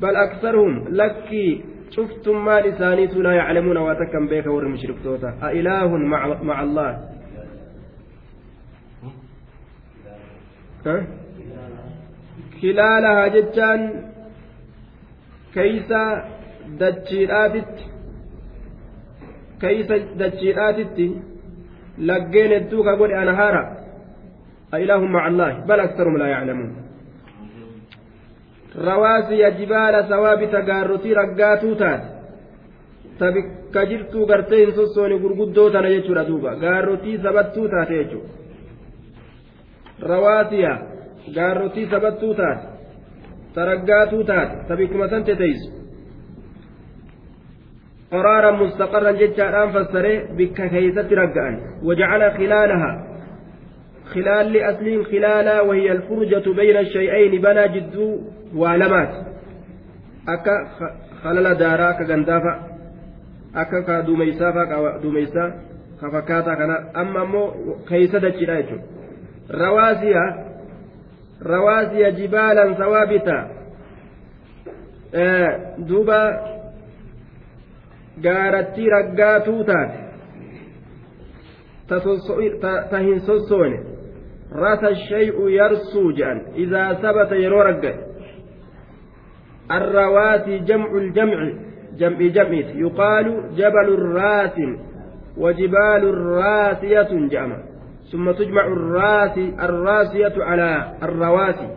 bal aksaruhum lakkii شفتم لسانيت لا يعلمون واتكم بيك ور مشركتوتا أإله مع, مع الله ها؟ خلالها جتان كيسا دجيراتت كيسا دجيراتت لقين الدوكا قول أنهارا أإله مع الله بل أكثرهم لا يعلمون jibaala sawaabita gaarrotii raggaatuu taate tabikka jirtuu gartee hin sossoone gurguddoo tana jechuudha duuba gaarrotii sabattuu taate jechuudha rawaasiya gaarrotii sabattuu taate taraggaatuu taate tabikkuma san teteeysu قرارا مستقرا جتشا فسره بك كيست رجعا وجعل خلالها خلال لأصل خلالا وهي الفرجة بين الشيئين بنى جدو waa lamaati akka halala daaraa akka gandaafa akka ka duumeysaa faa duumeysaa ka fakkaataa kana duuba gaarattii raggaatuu taate ta hin sossoone rasa shay'u yarsuu jedhan idaa sabata yeroo ragga'e الرواسي جمع الجمع جمع جمع يقال جبل الراس وجبال راسية جمع ثم تجمع الراسي الراسية على الرواسي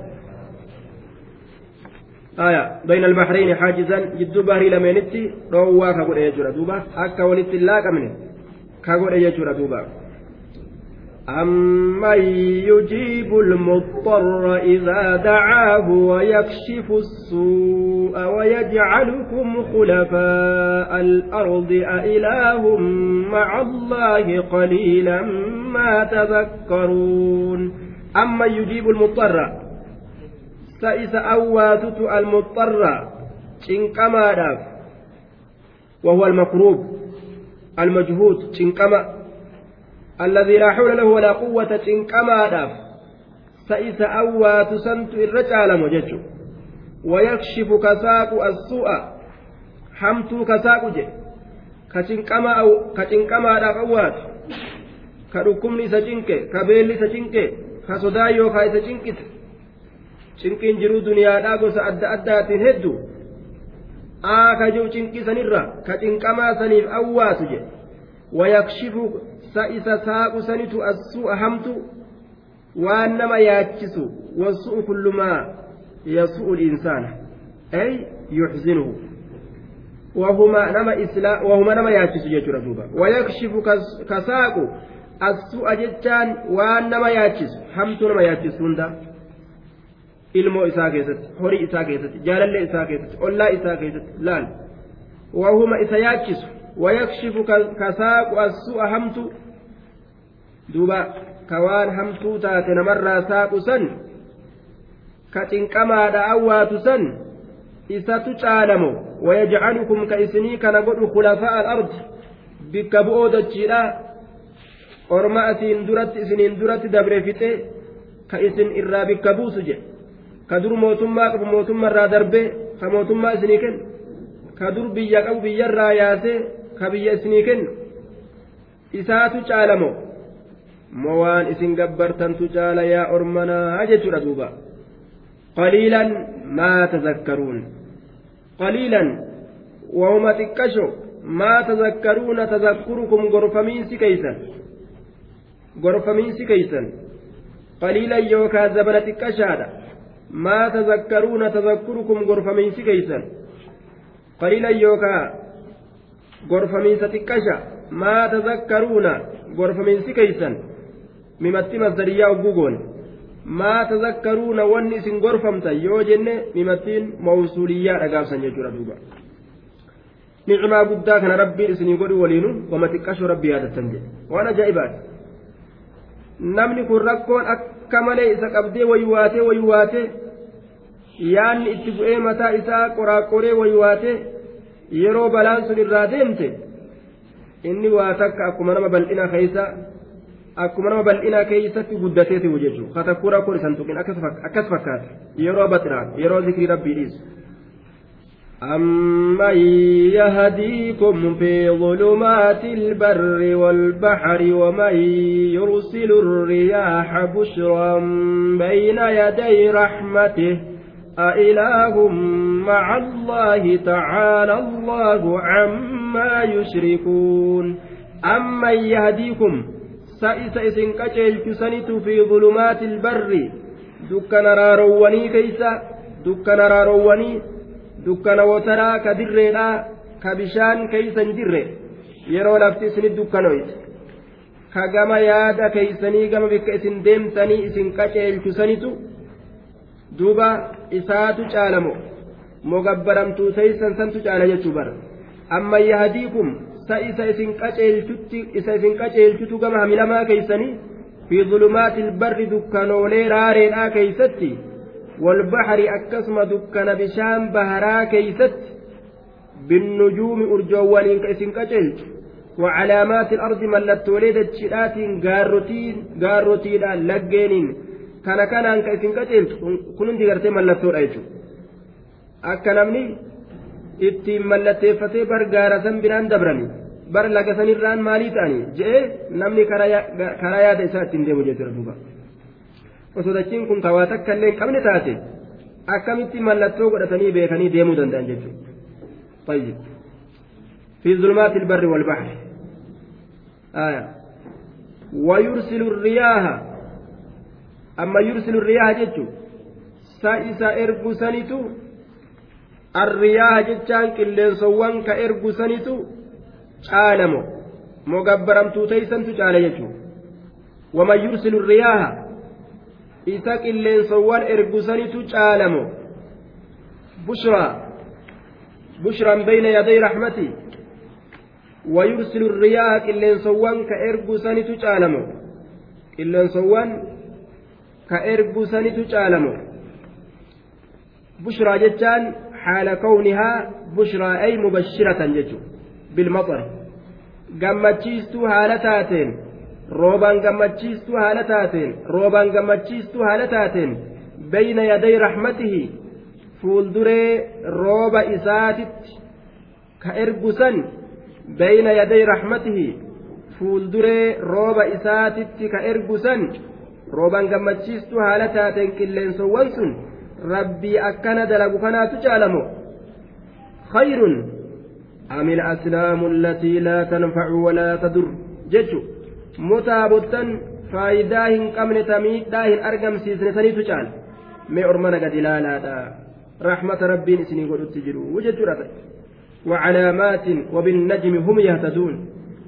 آية. بين البحرين حاجزا. جد بحري لمنتي روا كقول يجرى دوبا. أكا ولت الله كمن كقول يجرى دوبا. أمن يجيب المضطر إذا دعاه ويكشف السوء ويجعلكم خلفاء الأرض أإله مع الله قليلا ما تذكرون أمن يجيب المضطر سئس أواتت المضطر شنكما وهو المكروب المجهود شنكما الذي لا حول له ولا قوة تنكما داف سئس أوى تسنت الرجال مجج ويكشف كساق السوء حمت كساق جي كتنكما أو كتنكما داف أوات isa cinqe ka sodaa yookaa isa cinqise cinqiin jiruu duniyaadhaa gosa adda addaatiin hedduu aa ka jiru cinqisanirra ka cinqamaa saniif awwaatu jedhe assu'a hamtu waan nama yaachisu wasu'u kullumaa yasu'u linsaana ay yuxzinuhu wahuma nama isla wahuma nama yaachisu jechuudha duuba wayakshifu ka saaqu assu'a jechaan waan nama yaachisu hamtuu nama yaachisu hunda ilmoo isaa keessatti horii isaa keessatti jaalallee isaa keessatti ollaa isaa keessatti laal wahuma isa yaachisu wayakshifu kasaaqu assu'a hamtu duuba ka waan hamtuu taate namarraa saaqu san ka cinqamaadha awwaatu san isatu caalamo wayajcalukum ka isinii kana godhu khulafaa'a al-ardi bikka bu'oo dachiidha. Orma asiin duratti isiniin duratti dabre fixe ka isin irraa bikka buusu jedhe ka dur mootummaa qabu mootummaarraa darbee ka mootummaa isinii kennu. Ka dur biyya qabu biyyarraa yaasee ka biyya isinii kennu. Isaatu caalamo waan isin gabbartantu caala yaa ormanaa jechuudha duuba qaliilan maa tazakkaruun qaliilan wahuma xiqqasho maa tazakkaruuna tazakkurukum gorfamiinsi keeysan gorfamiinsi keeysan qaliilan yookaa zabana xiqqashaadha maa tazakkaruuna tazakkurukum gorfamiinsi keeysan qaliilan yookaa gorfamiinsa xiqqasha maa tazakkaruuna gorfamiinsi keeysan mimatti masdariyyaa ogguu goone. Maa tazakkaruuna wanni isin gorfamtan yoo jenne mimattiin mawsuuliyyaa dhagaabsan jechuudha duuba. Nicmaa guddaa kana rabbiin isinii godhu waliinu wama xiqqashoo rabbi yaadattan jedhe. Waan ajaa'ibaati. Namni kun rakkoon akka malee isa qabdee waywaatee waywaatee yaanni itti bu'ee mataa isaa qoraaqoree waywaatee yeroo balaan sun irraa deemte inni waa takka akkuma nama bal'ina keessa akkuma nama bal'ina keessatti guddateeti jechuudha katakkuu rakkoon isan tuqin akkas fakkaata yeroo baxiraan yeroo zikrii rabbii dhiisu. أمن يهديكم في ظلمات البر والبحر ومن يرسل الرياح بشرا بين يدي رحمته أإله مع الله تعالى الله عما يشركون أمن يهديكم sa'isa isin qaceelchisanitu fi zulumaati ilbarri. Dukkana raaroowwanii keeysa dukkana raaroowwanii dukkana wotaraa ka dirreedha ka bishaan keeysa hin jirre yeroo lafti isinit dukkanoyte ka gama yaada keeysanii gama bikka isin deemtanii isin qaceelchisanitu duuba isaatu caalamo. Mogabbaramtuu teeysan santu caala jechuu bara. Amman yahdiikum isa isin qaceelchutti isa isin qaceelchutu gama hamilamaa keeysanii fi zulumaati ilbarri dukkanoolee raareedhaa keeysatti والبحر أكسم دكان بشام بهرا كيست بالنجوم أرجوان كيسن كجلت وعلامات الأرض ملت وليدت شرات قاروتين قاروتين لقين كان كان كيسن كجلت كنت قرتي ملتو رأيتو akka namni ittiin mallatteeffatee bar gaara san biraan dabrani bar laga sanirraan maalii ta'anii je'ee namni karaa yaada isaa ittiin deemu jechuudha duuba. osoo dachiin kun kawaa takka illee hin qabne taate akkamitti mallattoo godhatanii beekanii deemuu danda'an jechuudha. طيب في ظلمات البر والبحر آية ويرسل الرياح أما يرسل الرياح جتو سائسا إرقو سنتو جتان كلين سوان كإرقو سنتو عالمو مقبرمتو تيسنتو جال جتو وما يرسل الرياح isa qilleensawwan ergusanitu caalamo bushraa bushraan bayna yaday raxmati wayursilu riyaaha qilleensawwan ka ergusanitu caalamo qilleensawwan ka ergusanitu caalamo bushraa jechaan haala kawnihaa bushraa ay mubashiratan jechu bilmaxar gammachiistuu haala taateen roobaan gammachiistuu haala taateen roobaan gammachiistuu haala taateen bayna yaday raxmatihi fuulduree rooba isaatitti ka ergusan bayna yaday raxmatihi fuulduree rooba isaatitti ka ergu san rooban gammachiistuu haala taateen qilleensowwan sun rabbii akkana dalagu kanaatu caalamo khayrun أم الأسلام التي لا تنفع ولا تضر جتشو متابتا فايداه قمن تميداه أرقم سيسن سنيتو جال مي أرمنا قد لا لا رحمة ربي نسني قد تجرو وجتشو وعلامات وبالنجم هم يهتدون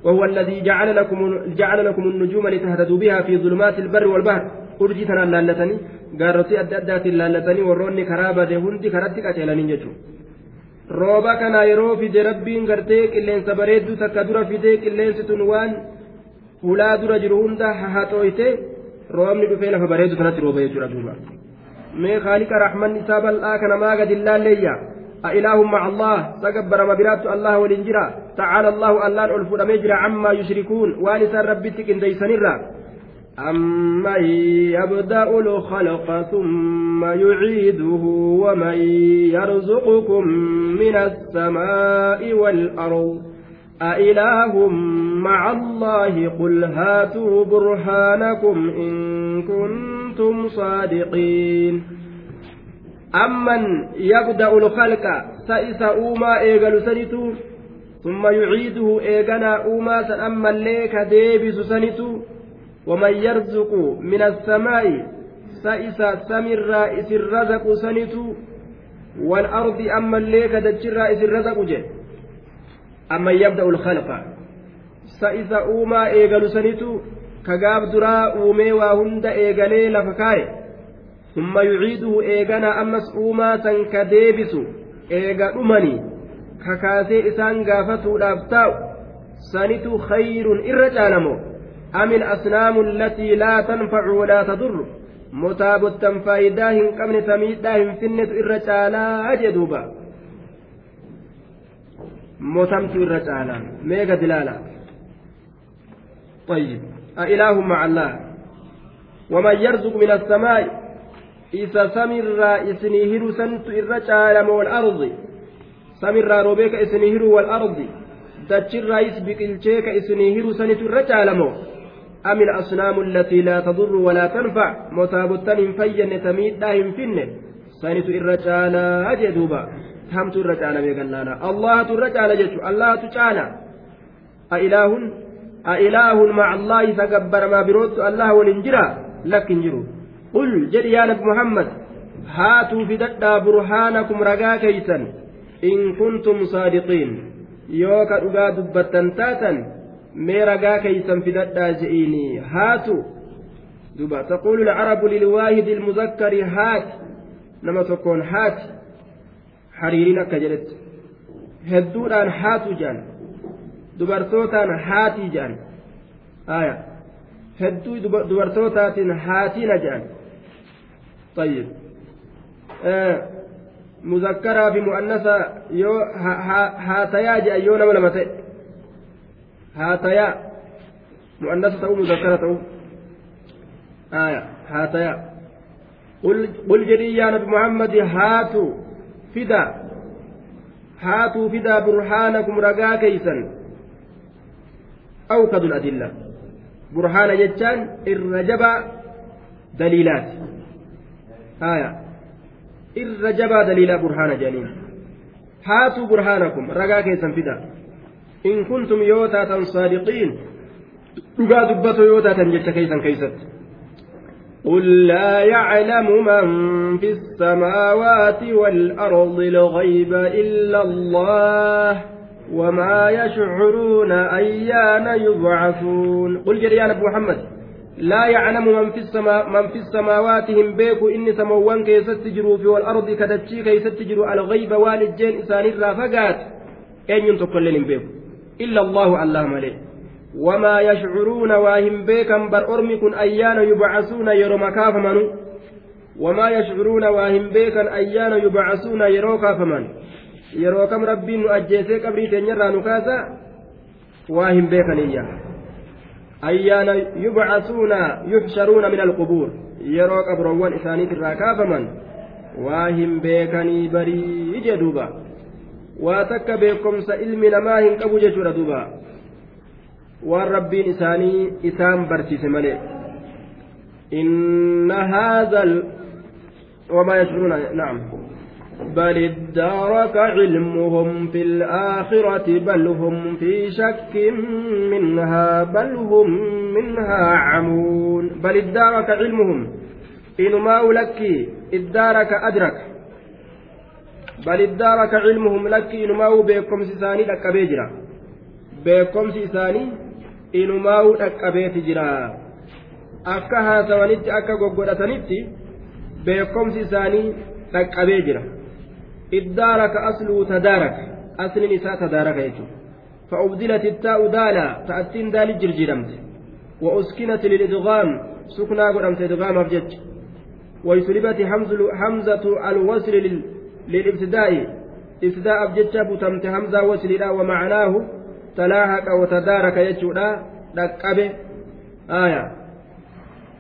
وهو الذي جعل لكم جعل لكم النجوم لتهتدوا بها في ظلمات البر والبحر urjiitan allaallatanii gaarrotii adda addaatiin laallatanii warroonni karaa bade hundi karatti qaceelanii jechuudha. rooba kana yeroo fide rabbiin gartee qilleensa bareedduu takka dura fidee qilleensi tun waan hulaa dura jiru hunda hahaxooyte roobni dhufee lafa bareeddu sanatti rooba jechuudha duuba. mee khaaliqa raaxmanni isaa bal'aa kana maa gadi illaalleeyyaa. أإله مع الله تكبر مبرات الله والإنجرا تعالى الله ألان ألفون مجرى عما يشركون وانسان ربتك إن ديسنرا أمن يبدأ الخلق ثم يعيده ومن يرزقكم من السماء والأرض أإله مع الله قل هاتوا برهانكم إن كنتم صادقين amman yabda'u lkalqa sa isa uumaa eegalu sanitu summa yuciiduhu eeganaa uumaa san ammallee ka yarzuqu min assamaa'i sa isa samirraa isin razaqu sanitu والأرض أما اللي كدتشرا إذ الرزق جه. أما يبدأ الخلق. سإذا أوما إيغل سنتو كقاب درا أومي وهند إيغلي لفكاي ثم يعيده إيغانا أمس أوما سنك ديبسو إيغا أمني. ككاسي إسان غافتو لابتاو سنتو خير إرجالمو أم الأصنام التي لا تنفع ولا تضر متابتا فايداه قمن تميداه فنة إرجالا أجدوبا موتمت إرجالا ميغا دلالا طيب أإله مع الله ومن يرزق من السماء irra caalama walardi samirraa roobee ka isinii hiru walardi dachirraayis biqilchee ka isinii hiru sanitu irra caalamo أم الأصنام التي لا تضر ولا تنفع؟ متابتن فين تميدا هنفن سنت الرجال أجدوبا همت الرجال بيقنانا الله الرجال جتو الله تجانا أإله؟ أإله مع الله تكبر ما بروت. الله ولنجرا لكن جرو قل نبي محمد. هاتوا فددا برهانكم رقا كيسا. إن كنتم صادقين. يوكا رقا دبتا مي رقا كيسا فددا جئيني هاتوا دبا تقول العرب للواحد المذكر هات نما تكون هات حريرين أكجلت hedduudhaan haatu jaan. Dubartootaan haatii jaan. Aya. Hedduu dubartootaatiin haatina jaan. طيب آه مذكرة بمؤنثة يو هاتيا جاء يو نما لما هاتيا مؤنثة أو مذكرة أو آية. هاتيا قل قل جري يا نبي محمد هاتوا فدا. هاتوا فدا برهانكم رقا كيسا. أوكد الأدلة. برهان جتان الرجب دليلات. irra jabaa daliilaa burhaana jedhaniin haatuu burhaanakum ragaa keessan fida in kuntum yoo taatan saadiqiin dhugaa dubbatoo yoo taatan jecha قل لا يعلم من في السماوات والأرض الغيب إلا الله وما يشعرون أيان يبعثون. قل جريان محمد. لا يعلم من في السماء من في السماوات هم بيكو إني سموان كي ستجروا في والأرض كدتشي كي ستجروا الغيب والجين إسان الرافقات. أين ينتقل بيكو. إلا الله اللهم عليه وما يشعرون واهم بيكا بر أرمكن أيان يبعثون يرو مكافمن وما يشعرون واهم بيكا أيان يبعثون يرو كافمن يرو كم ربي نؤجيسي قبري تنيرا نكاسا واهم بيكا إياه. min alqubuur yeroo qabroowwan isaaniit irraa kaafaman waa hin beekanii barii jee duuba waa takka beekomsa ilmi namaa hin qabu jechuudha duuba waan rabbiin isaanii isaan barsiise malee inna haadha wamaa yashcuruuna na'am بل ادارك علمهم في الآخرة بل هم في شك منها بل هم منها عمون بل ادارك علمهم إنما لك ادارك أدرك بل ادارك علمهم لك إنما بكم سيساني لك بيجرا. بكم سيساني إنما لك بيتجرا. akka haasawanitti akka goggodhatanitti beekomsi isaanii dhaqqabee jira إدارك أصله تدارك أصل نساء تدارك يجو. فأبدلت التاء دالا تأتين دال جرجرمت. وأسكنت للإدغام سكنا قدمت إدغام أفجج. ويسلبت حمزة الوصل للابتداء. ابتداء أفجج بتمت همزة وصل ومعناه تلاحق وتدارك يجو لا. لقبه آية.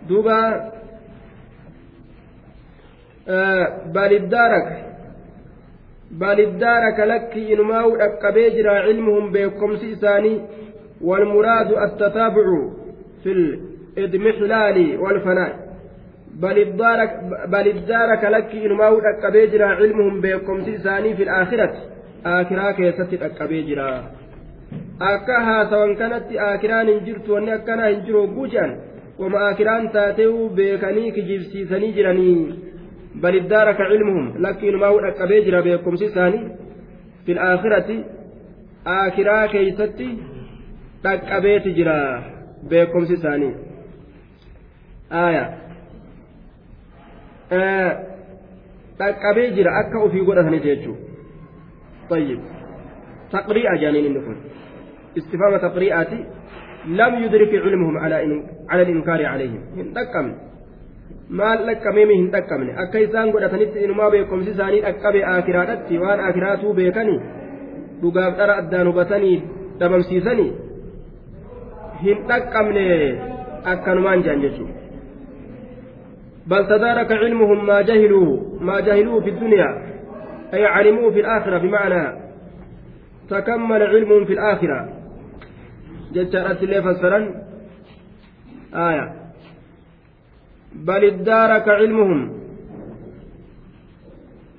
دوبا. آه بل ادارك. بل ادارك لك إنماو أكبي جرى علمهم بكم سيساني. والمراد التتابع في الإضمحلال والفناء. بل ادارك بل لك إنماو أكبي جرى علمهم بكم سيساني في الآخرة. آخرة كيست haasawan kanatti aakiraan hin jirtu wanni akkanaa hin jiru hogguu jedhan wama aakiraan taate'uu beekanii kijibsiisanii jiranii بل ادارك علمهم لكن ما هو أكبيجر بكم سيساني في الآخرة. آخرة كيستي أكبيت جرا بكم سيساني آية dhaqqabee jira akka ofii godhatanii jechuudha طيب تقريئة جانين نكون استفهام تقريئة لم يدرك علمهم على على الإنكار عليهم هن maal dhaqqameemi hin dhaqqabne akka isaan godhatanitti inumaa beekumsi isaanii dhaqqabe akiraadhatti waan akiraatuu beekanii dhugaaf dhara addaan hubatanii dhabamsiisanii hin dhaqqabne akkanumaan jedhan jechuudha. بل تدارك علمهم ما جهلوا ما جهلوه في الدنيا أي علموه في الآخرة بمعنى تكمل علمهم في الآخرة. جدت اللي فسرا. آية. بل ادارك علمهم.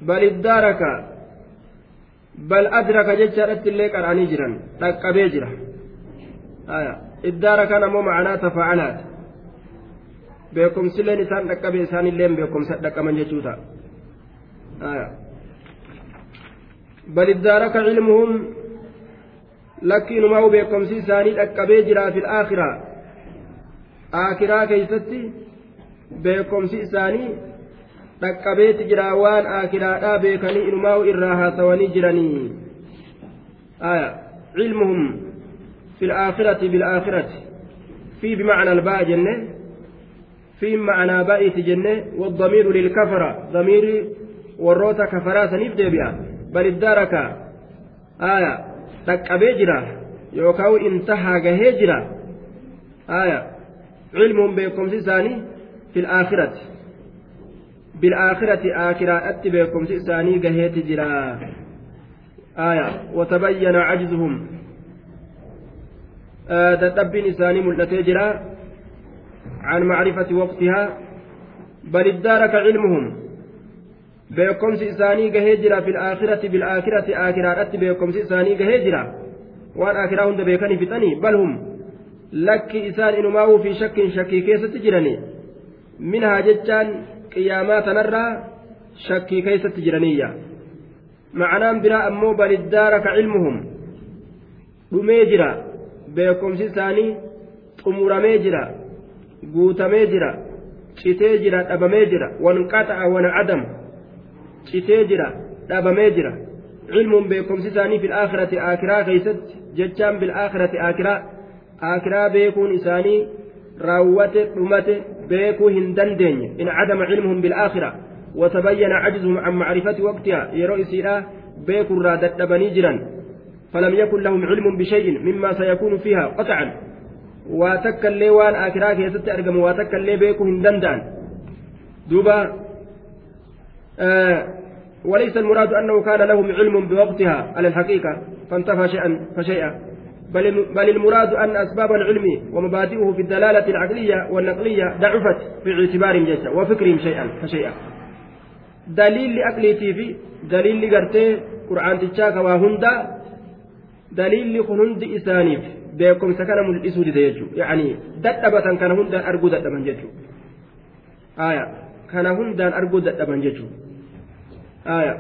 بل ادارك. بل أدرك. ججرت اللي قرأني جرا. رقبي جرا. آية. ادارك نمو معناه تفاعلات. Beekumsilleen isaan dhaqqabe isaanilleen beekumsa dhaqqaman jechuuta bal iddaaraka cilmuhum lakkiinumaa beekumsi isaanii dhaqqabee jiraa fi aakiraa aakiraa keeysatti beekomsi isaanii dhaqqabeeti jira waan aakiraadhaa beekanii inumaa irraa haasawanii jiranii cilmuhum في الآخرة بالآخرة في بمعنى الباء في معنى باء جنة والضمير للكفرة. ضمير والروتا كفرا سنيف ديبيا. بل الدارك آية تكأبي جرا. يوكاو انتهى جهجرا آية علم بكم سيساني في الآخرة. بالآخرة آخرة أتبعكم سئساني قهيت جرا آية وتبين عجزهم. آه تتبين إساني ملتي جرا. عن معرفة وقتها بل ادارك علمهم gahee jira fil aakhirati bil aakhirati aakhiraadhatti beekomsi isaanii gahee jira waan aakhiraa hunda beekanii fixanii bal hum lakki isaan inumaa'uu fi shakkin shakkii keessatti jiranii minhaa jechaan qiyaamaa tanarraa shakkii keeysatti jiraniyya macanaan biraa ammoo baliddaaraka cilmuhum dhumee jira beekumsi isaanii xumuramee guutamee jira citee jira dhabamee jira wanqaxa'a wancadam citee jira dhabamee jira cilmuun beekumsi isaanii fil aakhirati aakiraa keeysatti jechaan bil aakhirati aakiraa aakiraa beekuun isaanii raawwate dhumate beekuu hin dandeenye in cadama cilmuhum bilaakhira وتبين عجزهم عن معرفة وقتها يرى إسيرا بيك الراد الدبني جرا فلم يكن لهم علم بشيء مما سيكون فيها قطعا واتكا لي وان آكراك يست أرقم واتكا لي بيكو هندندان دوبا آه وليس المراد أنه كان لهم علم بوقتها على الحقيقة فانتفى شيئا فشيئا بل, بل المراد أن أسباب العلم ومبادئه في الدلالة العقلية والنقلية ضعفت في اعتبارهم جيشا وفكرهم شيئا فشيئا دليل لأقليتي في دليل لقرتي قرآن تشاكا وهندا دليل لكن هند إسانيف بيكم سكن ملئسوا لديجو يعني دتبة كان هندا أرجو دتبا جيجو آية كان هندا أرجو دتبا جيجو آية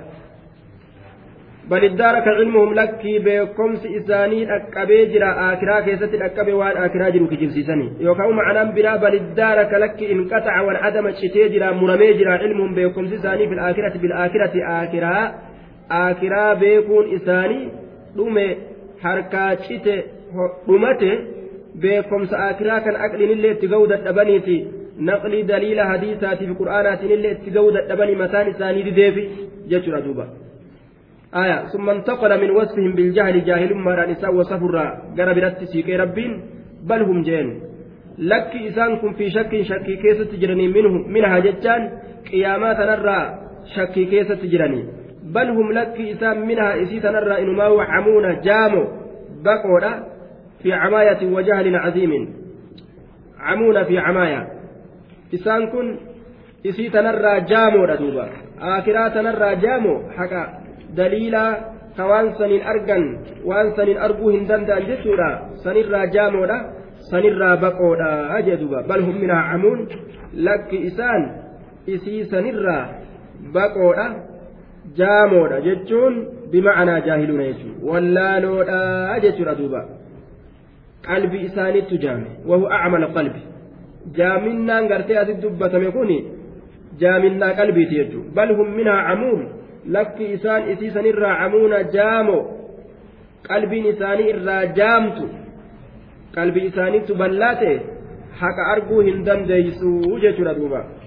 بل ادارك علمهم لكي بكمس إساني أكبي جرا آكرا كيست أكبي وان آكرا جرو كجبسيسني يوكاو معنى بلا بل ادارك لك انقطع والعدم شتي جرا مرمي جرا علمهم بكمس إساني في الآخرة بالآخرة آكرا آكرا بيكون إساني dhume harkaa cite dhumate beekomsa akiraa kan aqlinillee itti ga'uu dadhabaniiti naqlii daliila hadiisaatiif qur'aanaatinillee itti ga'uu dadhabanii mataan isaanii dideefi jechuudha duuba آية ثم انتقل من وصفهم بالجهل جاهل ما نساء وصفر قرب برت سيكي ربين بل هم جين لك إسانكم في شك شك كيسة تجرني منهم منها جتان قيامات نرى شك كيسة تجرني بل هم لك إسان منها إسيت نرى إنما وحمون جامو بقولا في عماية وجهل عظيم عمون في عماية إسان كن إسيت نرى جامو ردوبا آخرات نرى جامو حكا ka waan saniin argan waan saniin arguu hin danda'an jechuudha sanirraa jaamoodha sanirraa baqoodha jedhuba bal hum minhaa camuun lakki isaan isii sanirraa baqoodha jaamoodha jechuun bima'anaa jaahiluuna jechuudha wallaaloodha jechuudha duuba qalbi isaanittu jaame. Wahu acmala qalbi jaaminnaan gartee asitti dubbatame kun jaaminnaa qalbiiti jechuudha bal hum minhaa camuun. Lakki isaan isiisan irraa camuuna jaamo. Qalbiin isaanii irraa jaamtu. Qalbii isaaniitu ballaate. Haqa arguu hin dandeeysu jechuudha duuba